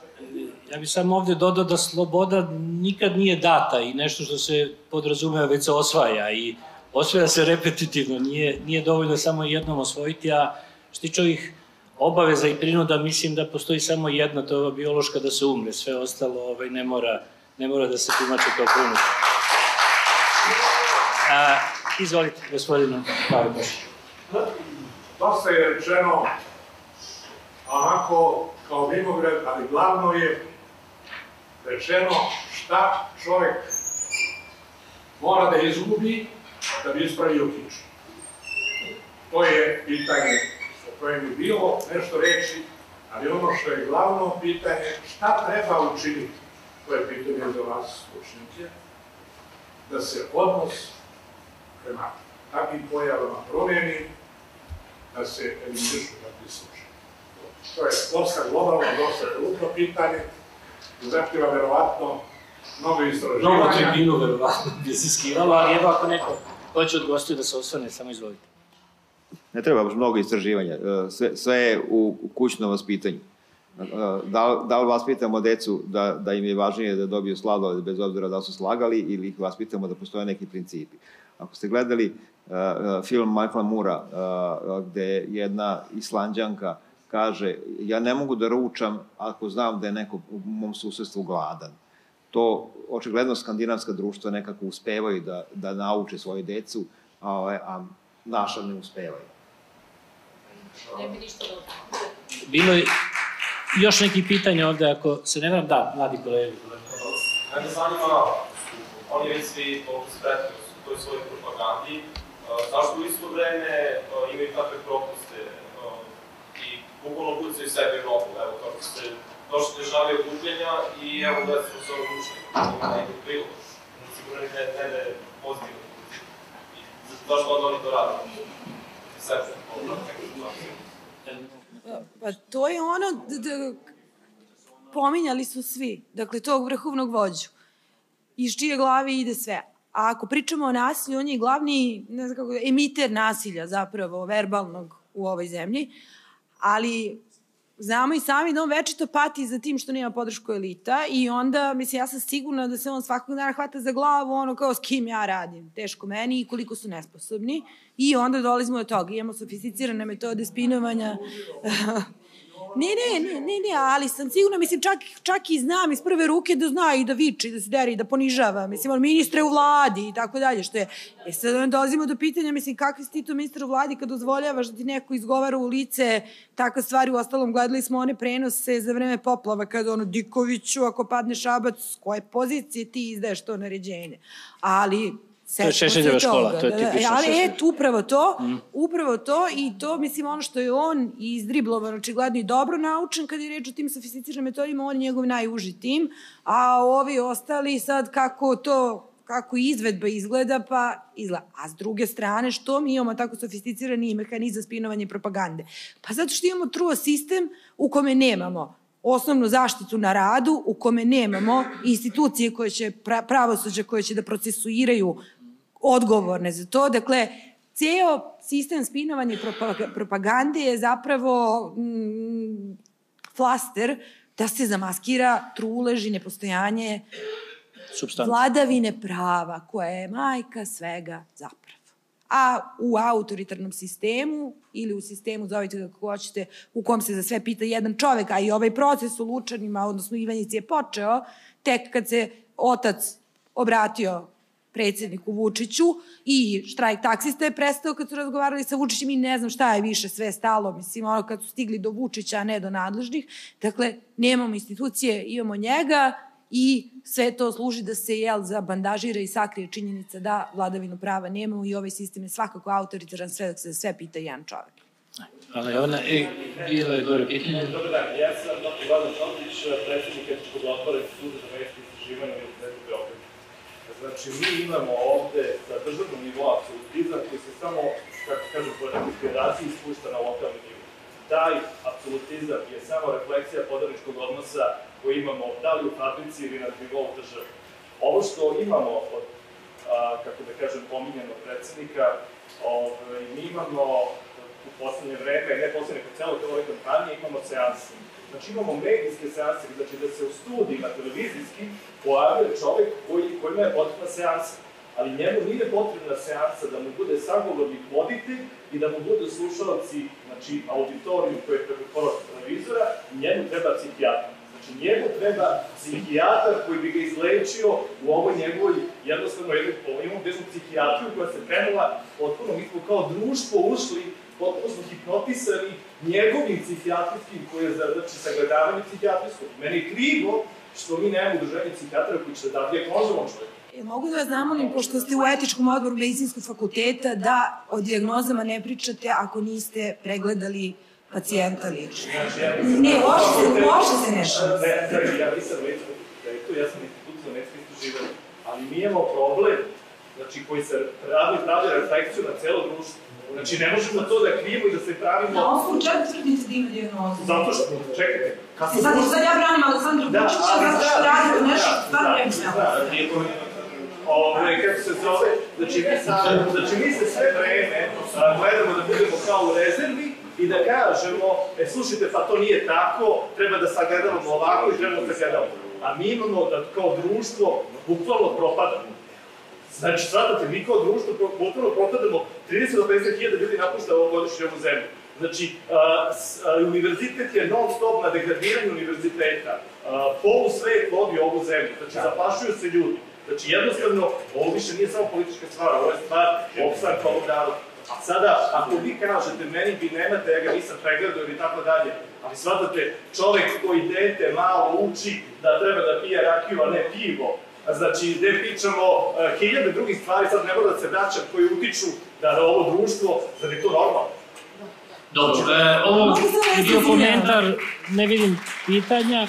ja bih samo ovde dodao da sloboda nikad nije data i nešto što se podrazumeva već se osvaja i osvaja se repetitivno, nije, nije dovoljno samo jednom osvojiti, a što tiče ovih obaveza i prinuda, mislim da postoji samo jedna, to je ova biološka da se umre, sve ostalo ovaj, ne, mora, ne mora da se tumače kao prinuda. A, izvolite, gospodinu Pavlović dosta je rečeno onako kao vinograd, ali glavno je rečeno šta čovek mora da izgubi da bi ispravio kiču. To je pitanje kojem bi bilo nešto reći, ali ono što je glavno pitanje, šta treba učiniti, to je pitanje za vas, slušnike, da se odnos prema takvim pojavama promeni, da se eliminišu takvi slučaj. To je dosta globalno, dosta krupno pitanje, zahtjeva verovatno mnogo istraživanja. Mnogo tribinu verovatno bi se skivalo, ali evo ako neko hoće od gostiju da se osvrne, samo izvolite. Ne treba baš mnogo istraživanja, e, sve, sve je u, kućnom vaspitanju. E, da, da li vaspitamo decu da, da im je važnije da dobiju sladoled bez obzira da su slagali ili ih vaspitamo da postoje neki principi. Ako ste gledali uh, film Michaela Mura, uh, gde jedna islanđanka kaže, ja ne mogu da ručam ako znam da je neko u mom susedstvu gladan. To očigledno skandinavska društva nekako uspevaju da, da nauče svoje decu, a, a naša ne uspevaju. Ne bi ništa da Bilo je još neki pitanja ovde, ako se ne vam, da, mladi kolegi. Mene zanima, oni već svi toliko spretni u toj svojoj propagandi, zašto u isto vreme imaju takve propuste i bukvalno pucaju sebe u nogu, evo kako se došli dešavaju okupljenja i evo da su se odlučili, ima nekog prilog, sigurno ne, ne ne pozitivno. Zašto onda oni to rade? Pa to je ono, da, pominjali su svi, dakle, tog vrhovnog vođu, iz čije glavi ide sve. A ako pričamo o nasilju, on je glavni ne znam kako, emiter nasilja zapravo, verbalnog u ovoj zemlji, ali znamo i sami da on večito pati za tim što nema podršku elita i onda, mislim, ja sam sigurna da se on svakog dana hvata za glavu, ono kao s kim ja radim, teško meni i koliko su nesposobni. I onda dolazimo do toga, imamo sofisticirane metode spinovanja, (laughs) Ne, ne, ne, ne, ne, ali sam sigurno, mislim, čak, čak i znam iz prve ruke da zna i da viče, da se deri, da ponižava, mislim, on ministre u vladi i tako dalje, što je, e sad onda dolazimo do pitanja, mislim, kakvi si ti to ministar u vladi kad dozvoljavaš da ti neko izgovara u lice takve stvari, u ostalom gledali smo one prenose za vreme poplava, kada ono, Dikoviću, ako padne šabac, s koje pozicije ti izdaješ to naređenje, ali To je Šešeljeva škola, to je da, da, tipično Ali Šešelj. et, upravo to, Mm. upravo to i to, mislim, ono što je on izdriblovan, očigledno i dobro naučen kad je reč o tim sofisticiranim metodima, on je njegov najuži tim, a ovi ostali sad kako to kako izvedba izgleda, pa izgleda. A s druge strane, što mi imamo tako sofisticirani mehanizam spinovanja i propagande? Pa zato što imamo truo sistem u kome nemamo osnovnu zaštitu na radu, u kome nemamo institucije koje će, pra, pravosuđa koje će da procesuiraju odgovorne za to. Dakle, ceo sistem spinovanja i propagande je zapravo mm, flaster da se zamaskira trulež i nepostojanje Substanca. vladavine prava, koja je majka svega zapravo. A u autoritarnom sistemu ili u sistemu, zovite ga kako hoćete, u kom se za sve pita jedan čovek, a i ovaj proces u Lučanima, odnosno Ivanjici je počeo, tek kad se otac obratio predsedniku Vučiću i štrajk taksista je prestao kad su razgovarali sa Vučićem i ne znam šta je više sve stalo, mislim, ono kad su stigli do Vučića, a ne do nadležnih. Dakle, nemamo institucije, imamo njega i sve to služi da se jel, zabandažira i sakrije činjenica da vladavinu prava nemamo i ovaj sistem je svakako autoritaran sve dok se sve pita jedan čovek. Ali ona, i, bilo je gore pitanje. Dobar dan, ja sam dr. Vladan Čotić, predsjednik etičkog odbora Instituta za medijske istraživanja. Znači, mi imamo ovde sa državnog nivoa apsolutizam koji se samo, kako kažem, po nekoj federaciji spušta na lokalni nivo. Taj apsolutizam je samo refleksija podaničkog odnosa koji imamo da li u fabrici ili na nivou države. Ovo što imamo od, a, kako da kažem, pominjenog predsednika, ovaj, mi imamo u poslednje vreme, ne poslednje, kod celoj ovoj kampanije imamo seanse. Znači imamo medijske seanse, znači da se u studijima televizijski pojavio čovek koji, kojima je potrebna seansa. Ali njemu nije potrebna seansa da mu bude sagovornik voditelj i da mu budu slušalci, znači auditorijum koji je preko pola televizora, njemu treba psihijatar. Znači njemu treba psihijatar koji bi ga izlečio u ovoj njegovoj, jednostavno, jednu, imamo desnu psihijatriju koja se krenula potpuno, mi smo kao društvo ušli potpuno smo hipnotisani njegovim psihijatrijskim, koje je znači, sagledavanje psihijatrijskog. Meni je krivo što mi nemamo udruženje psihijatra koji će da da dijagnozovom čovjeku. E, mogu da vas zamolim, pošto ste u etičkom odboru medicinskog fakulteta, da o dijagnozama ne pričate ako niste pregledali pacijenta lično. Ne, uopšte se, uopšte se ne šalite. Ne, ja nisam fakultetu, ja sam institut za medicinsko istraživanje. Ali mi imamo problem, znači, koji se radi, pravi refleksiju na celo društvo. Znači, ne možemo to da krivimo i da se pravimo... Na osnovu čega tvrdite da ima dijagnozu? Zato što, čekajte, kad E sad, sad ja branim Aleksandra Vučića ali zato što da, radi da, nešto, da, stvarno da, ne znam. Da, Ove, kako se zove, znači mi, sad, znači mi se sve vreme a, gledamo da budemo kao u rezervi i da kažemo, e slušajte, pa to nije tako, treba da sagledavamo ovako i treba da sagledavamo. A mi imamo da kao društvo bukvalno propadamo. Znači, shvatate, mi kao društvo bukvalno propadamo 30 do 50 hiljada ljudi napušta ovo godišnje ovu zemlju. Znači, a, s, a, univerzitet je non stop na degradiranju univerziteta. A, polu svet vodi ovu zemlju, znači zapašuju se ljudi. Znači, jednostavno, ovo više nije samo politička stvar, ovo je stvar opstanka ovog naroda. A sada, ako vi kažete, meni vi nemate, ja ga nisam pregledao ili tako dalje, ali shvatate, čovek koji dete malo uči da treba da pije rakiju, a ne pivo, znači, gde pričamo uh, hiljade drugih stvari, sad ne mora da se vraćam, koji utiču da na ovo društvo, da je to normalno. Dobro, e, ovo je ja bio komentar, ne vidim pitanja.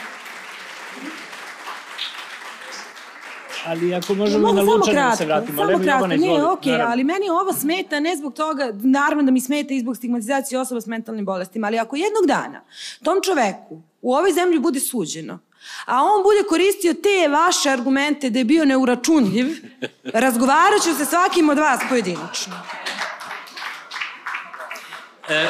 Ali ako možemo i na Lučane da se vratimo. samo kratko, ne, okej, naravno. ali meni ovo smeta ne zbog toga, naravno da mi smeta i zbog stigmatizacije osoba s mentalnim bolestima, ali ako jednog dana tom čoveku u ovoj zemlji bude suđeno a on bude koristio te vaše argumente da je bio neuračunljiv, razgovarat ću se svakim od vas pojedinačno. E,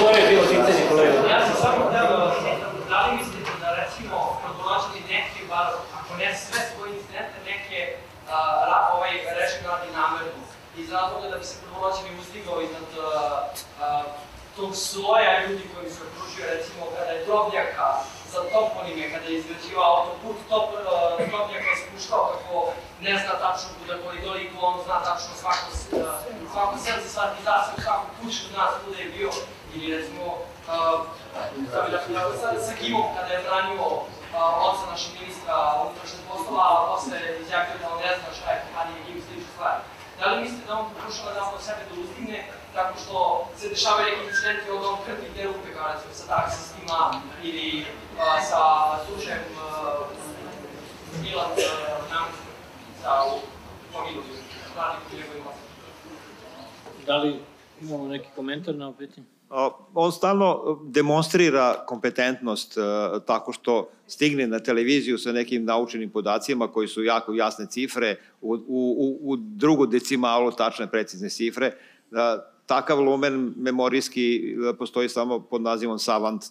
Gore je bilo pitanje, kolega. Ja sam samo htio da vas pitam, da li mislite da recimo domaćini neke, bar ako ne sve svoje incidente, neke a, ra, ovaj režim radi namerno iz razloga da bi se prvodomaćini uzdigao iznad a, a, tog sloja ljudi koji se okružuje, recimo kada je Drobnjaka za toponime, kada je izgrađivao autoput, top, uh, Drobnjaka je spuštao kako ne zna tačno kuda koridor i on zna tačno svako, uh, svako srce, svaki zasad, svaku kuću zna kuda je bio, ili recimo uh, sa, sa Gimom kada je branio oca našeg ministra unutrašnjeg poslova, a posle izjavio da on ne zna šta je kompanija Gim slične stvari. Da li mislite da on pokušava da on sebe da uzdigne tako što se dešavaju neki incidenti od on krpi te rupe kao recimo sa taksistima ili a, sa slučajem Milan Namskom sa poginulim radnikom njegovim Da li imamo neki komentar na ovo pitanje? on stalno demonstrira kompetentnost tako što stigne na televiziju sa nekim naučenim podacima koji su jako jasne cifre, u, u, u drugu decimalu tačne precizne cifre. Takav lumen memorijski postoji samo pod nazivom savant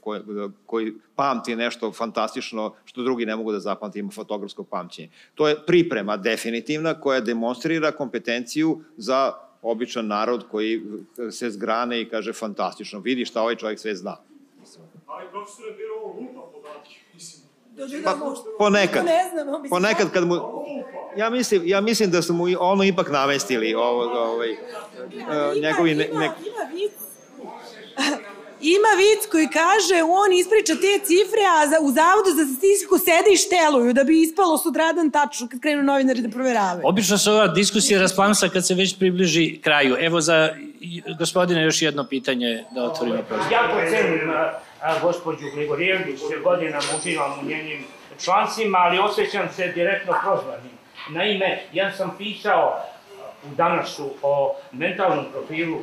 koji, koji pamti nešto fantastično što drugi ne mogu da zapamti, ima fotografsko pamćenje. To je priprema definitivna koja demonstrira kompetenciju za običan narod koji se zgrane i kaže fantastično, vidi šta ovaj čovjek sve zna. Ali profesor je bilo lupa mislim. Pa, ponekad. Ponekad kad mu... Ja mislim, ja mislim da su mu ono ipak namestili ovo, ovaj, njegovi... Ne, ne, ima vic (laughs) ima vic koji kaže on ispriča te cifre, a za, u Zavodu za statistiku sede i šteluju da bi ispalo sutradan tačno kad krenu novinari da proveravaju. Obično se ova diskusija rasplamsa kad se već približi kraju. Evo za gospodine još jedno pitanje da otvorimo prostor. Ja pocenim gospođu Grigorijević, godinama uživam u njenim člancima, ali osjećam se direktno prozvanim. Naime, ja sam pisao u danasu o mentalnom profilu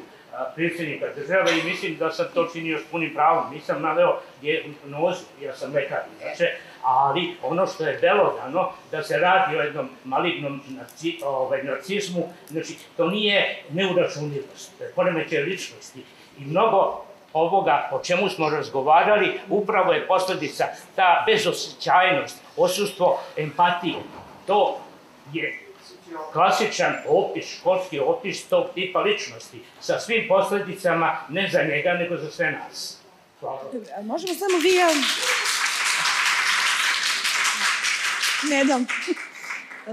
predsjednika države i mislim da sam to činio s punim pravom. Nisam naveo dijagnozu, ja sam lekar, znači, ali ono što je belodano, da se radi o jednom malignom narci, ovaj, narcizmu, znači to nije neuračunljivost, poremećaj ličnosti. I mnogo ovoga o čemu smo razgovarali upravo je posledica ta bezosjećajnost, osustvo empatije. To je klasičan opis, školski opis tog tipa ličnosti, sa svim posledicama ne za njega, nego za sve nas. Hvala. A možemo samo vi ja... Ne dam.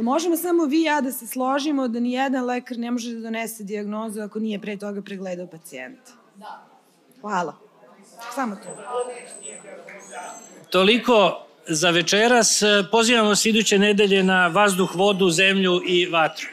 Možemo samo vi i ja da se složimo da ni jedan lekar ne može da donese dijagnozu ako nije pre toga pregledao pacijenta. Da. Hvala. Samo to. Toliko za večeras. Pozivamo se iduće nedelje na vazduh, vodu, zemlju i vatru.